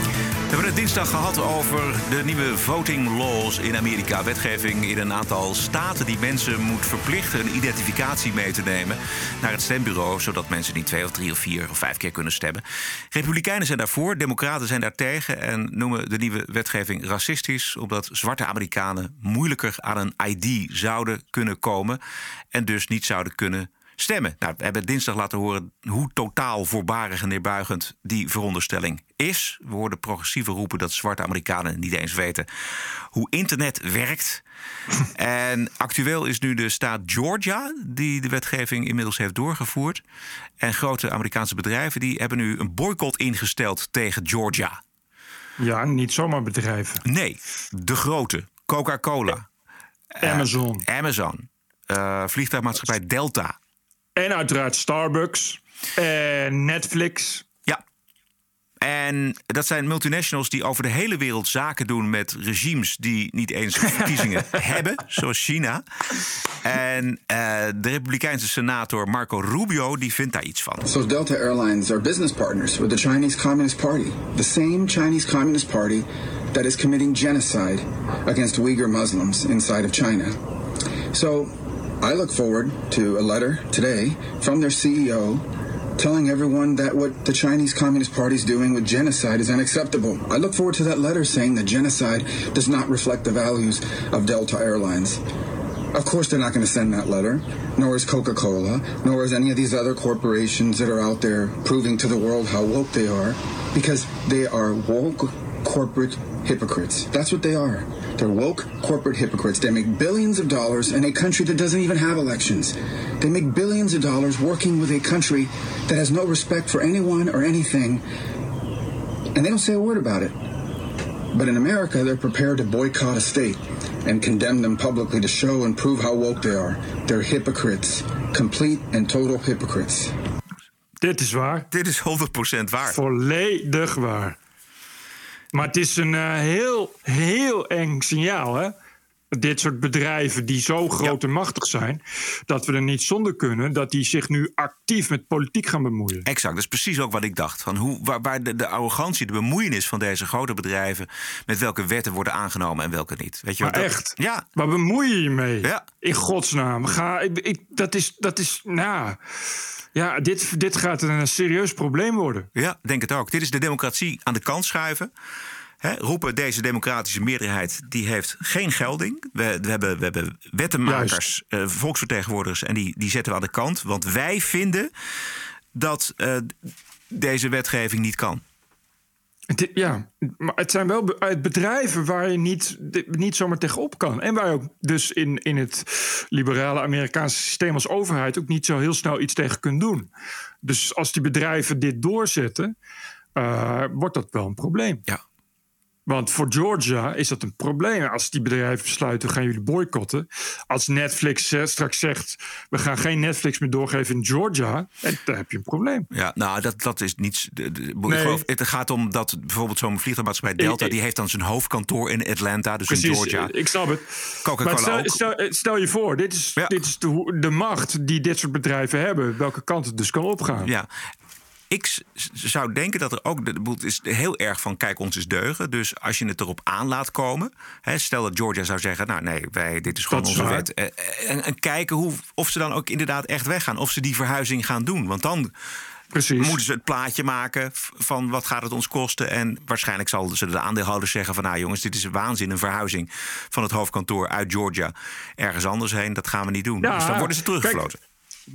We hebben het dinsdag gehad over de nieuwe voting laws in Amerika. Wetgeving in een aantal staten die mensen moet verplichten een identificatie mee te nemen naar het stembureau, zodat mensen niet twee of drie of vier of vijf keer kunnen stemmen. Republikeinen zijn daarvoor, Democraten zijn daartegen en noemen de nieuwe wetgeving racistisch, omdat zwarte Amerikanen moeilijker aan een ID zouden kunnen komen en dus niet zouden kunnen stemmen. Nou, we hebben dinsdag laten horen hoe totaal voorbarig en neerbuigend die veronderstelling is. We hoorden progressieven roepen dat zwarte Amerikanen niet eens weten hoe internet werkt. *laughs* en actueel is nu de staat Georgia die de wetgeving inmiddels heeft doorgevoerd. En grote Amerikaanse bedrijven die hebben nu een boycott ingesteld tegen Georgia. Ja, niet zomaar bedrijven. Nee, de grote. Coca-Cola. Amazon. Uh, Amazon. Uh, vliegtuigmaatschappij Delta. En uiteraard Starbucks. En Netflix. Ja. En dat zijn multinationals die over de hele wereld zaken doen met regimes die niet eens *laughs* verkiezingen hebben, zoals China. En uh, de Republikeinse senator Marco Rubio die vindt daar iets van. So Delta Airlines are business partners with the Chinese Communist Party, the same Chinese Communist Party that is committing genocide against Uyghur Muslims inside of China. So I look forward to a letter today from their CEO telling everyone that what the Chinese Communist Party is doing with genocide is unacceptable. I look forward to that letter saying that genocide does not reflect the values of Delta Airlines. Of course, they're not going to send that letter, nor is Coca Cola, nor is any of these other corporations that are out there proving to the world how woke they are, because they are woke corporate hypocrites. That's what they are. They're woke corporate hypocrites. They make billions of dollars in a country that doesn't even have elections. They make billions of dollars working with a country that has no respect for anyone or anything, and they don't say a word about it. But in America, they're prepared to boycott a state and condemn them publicly to show and prove how woke they are. They're hypocrites, complete and total hypocrites. Dit is waar. Dit is 100% waar. Volledig waar. Maar het is een uh, heel, heel eng signaal, hè? dit soort bedrijven die zo groot en machtig zijn, dat we er niet zonder kunnen dat die zich nu actief met politiek gaan bemoeien. Exact, dat is precies ook wat ik dacht. Van hoe, waar waar de, de arrogantie, de bemoeienis van deze grote bedrijven... met welke wetten worden aangenomen en welke niet. Weet je Maar wat dat- echt, Ja, waar bemoei je je mee? Ja. In godsnaam. Ga, ik, ik, dat is, dat is, nou, ja, dit, dit gaat een serieus probleem worden. Ja, denk het ook. Dit is de democratie aan de kant schuiven. Roepen deze democratische meerderheid die heeft geen gelding. We, we, hebben, we hebben wettenmakers, eh, volksvertegenwoordigers en die, die zetten we aan de kant. Want wij vinden dat eh, deze wetgeving niet kan. Ja, maar het zijn wel bedrijven waar je niet, niet zomaar tegenop kan. En waar je ook dus in, in het liberale Amerikaanse systeem als overheid ook niet zo heel snel iets tegen kunt doen. Dus als die bedrijven dit doorzetten, eh, wordt dat wel een probleem. Ja. Want voor Georgia is dat een probleem. Als die bedrijven besluiten, gaan jullie boycotten. Als Netflix eh, straks zegt, we gaan geen Netflix meer doorgeven in Georgia. eh, Dan heb je een probleem. Ja, nou, dat, dat is niets. de- de- ik Nee. geloof, het gaat om dat bijvoorbeeld zo'n vliegtuigmaatschappij Delta... Die heeft dan zijn hoofdkantoor in Atlanta, dus in Precies, Georgia. ik snap het. Coca-Cola Maar stel, stel, eh, stel je voor, dit is, dit is de, de macht die dit soort bedrijven hebben. Welke kant het dus kan opgaan. Ja. Ik zou denken dat er ook. De boel is heel erg van kijk, ons is deugen. Dus als je het erop aan laat komen. Hè, stel dat Georgia zou zeggen: Nou nee, wij, dit is gewoon Dat is onze waar. wet. Eh, En, en kijken hoe, of ze dan ook inderdaad echt weggaan. Of ze die verhuizing gaan doen. Want dan. Moeten ze het plaatje maken van wat gaat het ons kosten? En waarschijnlijk zal ze de aandeelhouders zeggen van... nou jongens, dit is waanzin, een verhuizing van het hoofdkantoor uit Georgia... ergens anders heen, dat gaan we niet doen. Ja, dus dan worden ze teruggefloten.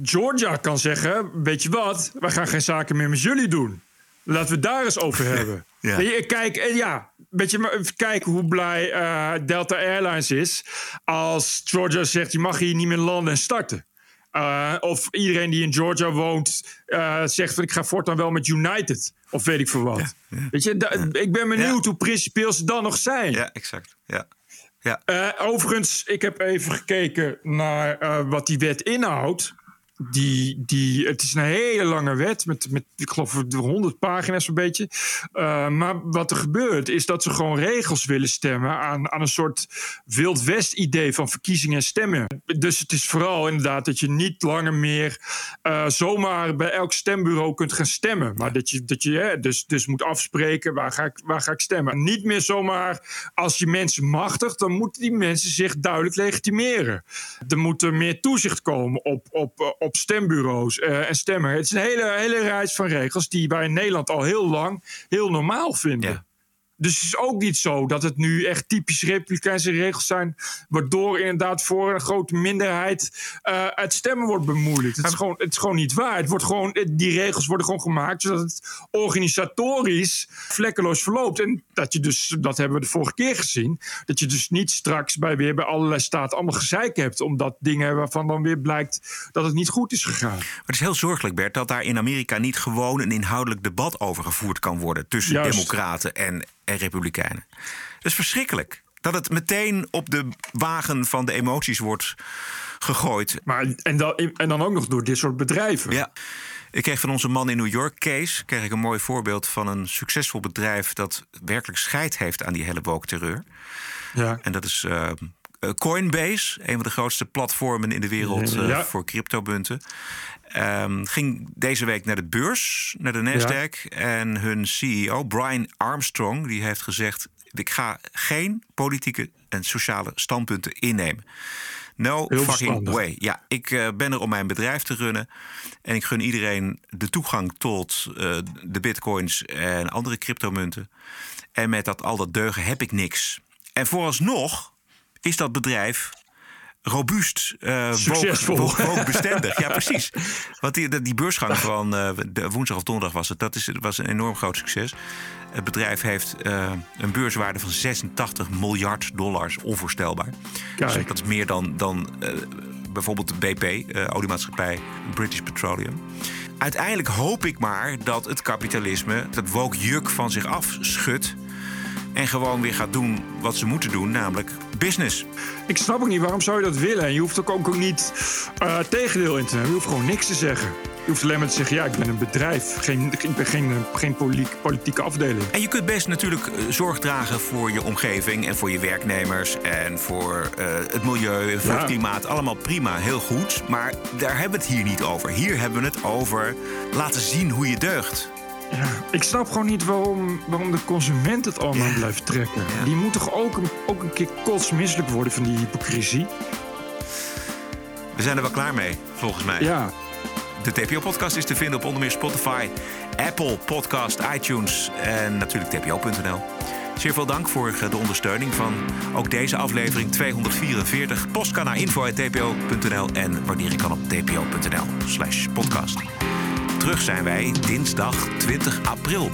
Georgia kan zeggen, weet je wat, wij gaan geen zaken meer met jullie doen. Laten we het daar eens over *laughs* hebben. Ja. Weet je, Kijk, en ja, weet je, maar even kijken hoe blij eh, Delta Airlines is als Georgia zegt, je mag hier niet meer landen en starten. Eh, of iedereen die in Georgia woont eh, zegt van ik ga voortaan wel met United. Of weet ik veel wat. Weet je, ik ben benieuwd hoe principieel ze dan nog zijn. Ja, exact. Ja. Ja. Eh, overigens, ik heb even gekeken naar eh, wat die wet inhoudt. Die, die, het is een hele lange wet met, met ik geloof 100 pagina's zo'n beetje. Eh, maar wat er gebeurt is dat ze gewoon regels willen stemmen aan, aan een soort Wild West idee van verkiezingen en stemmen. Dus het is vooral inderdaad dat je niet langer meer eh, zomaar bij elk stembureau kunt gaan stemmen. Maar dat je, dat je hè, dus, dus moet afspreken waar ga, ik, waar ga ik stemmen. Niet meer zomaar als je mensen machtigt, dan moeten die mensen zich duidelijk legitimeren. Er moet er meer toezicht komen op, op, eh, op stembureaus eh, en stemmen. Het is een hele, hele reis van regels die wij in Nederland al heel lang heel normaal vinden. Dus het is ook niet zo dat het nu echt typisch republikeinse regels zijn, waardoor inderdaad voor een grote minderheid eh, het stemmen wordt bemoeilijkt. Het is, gewoon, het is gewoon niet waar. Het wordt gewoon, die regels worden gewoon gemaakt zodat het organisatorisch vlekkeloos verloopt. En dat je dus, dat hebben we de vorige keer gezien, dat je dus niet straks bij weer bij allerlei staten allemaal gezeik hebt, omdat dingen waarvan dan weer blijkt dat het niet goed is gegaan. Maar het is heel zorgelijk, Bert, dat daar in Amerika niet gewoon een inhoudelijk debat over gevoerd kan worden tussen Juist. Democraten en, en Republikeinen. Dat is verschrikkelijk. Dat het meteen op de wagen van de emoties wordt gegooid. Maar, en, dan, en dan ook nog door dit soort bedrijven. Ja. Ik kreeg van onze man in New York, Kees, kreeg ik een mooi voorbeeld van een succesvol bedrijf dat werkelijk scheid heeft aan die hele woke terreur. Ja. En dat is eh, eh, Coinbase, een van de grootste platformen in de wereld eh, Ja. voor cryptomunten. Ehm, ging deze week naar de beurs, naar de Nasdaq. En hun CEO, Brian Armstrong, die heeft gezegd... ik ga geen politieke en sociale standpunten innemen. No Heel fucking verstandig. way. Ja, ik eh, ben er om mijn bedrijf te runnen. En ik gun iedereen de toegang tot eh, de bitcoins en andere cryptomunten. En met dat, al dat deugen heb ik niks. En vooralsnog is dat bedrijf robuust, Succesvol. woke-bestendig. *laughs* ja, precies. Want die, die beursgang van eh, woensdag of donderdag was het. Dat is, was een enorm groot succes. Het bedrijf heeft eh, een beurswaarde van 86 miljard dollars. Onvoorstelbaar. Kijk. Dus dat is meer dan, dan bijvoorbeeld de BP, oliemaatschappij British Petroleum. Uiteindelijk hoop ik maar dat het kapitalisme dat woke juk van zich afschudt. En gewoon weer gaat doen wat ze moeten doen, namelijk business. Ik snap ook niet waarom zou je dat willen. En je hoeft ook, ook niet eh tegendeel in te nemen. Je hoeft gewoon niks te zeggen. Je hoeft alleen maar te zeggen, ja, ik ben een bedrijf. Geen, ik ben geen, geen politiek, politieke afdeling. En je kunt best natuurlijk eh, zorg dragen voor je omgeving en voor je werknemers en voor eh, het milieu, voor Ja. het klimaat. Allemaal prima, heel goed. Maar daar hebben we het hier niet over. Hier hebben we het over laten zien hoe je deugt. Ja, ik snap gewoon niet waarom, waarom de consument het allemaal blijft trekken. Die moet toch ook een, ook een keer kotsmisselijk worden van die hypocrisie? We zijn er wel klaar mee, volgens mij. Ja. De TPO-podcast is te vinden op onder meer Spotify, Apple Podcast, iTunes en natuurlijk tpo.nl. Zeer veel dank voor eh, de ondersteuning van ook deze aflevering 244. Post kan naar info.tpo.nl en waardering kan op tpo.nl slash podcast. Terug zijn wij dinsdag 20 april.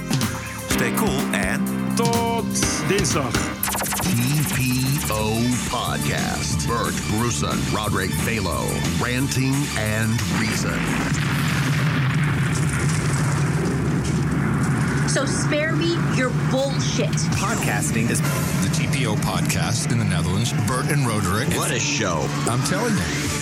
Stay cool en... Tot dinsdag. TPO Podcast. Bert Bruson, Roderick Balo, Ranting and Reason. So spare me your bullshit. Podcasting is the TPO podcast in the Netherlands. Bert and Roderick. What a show. I'm telling you.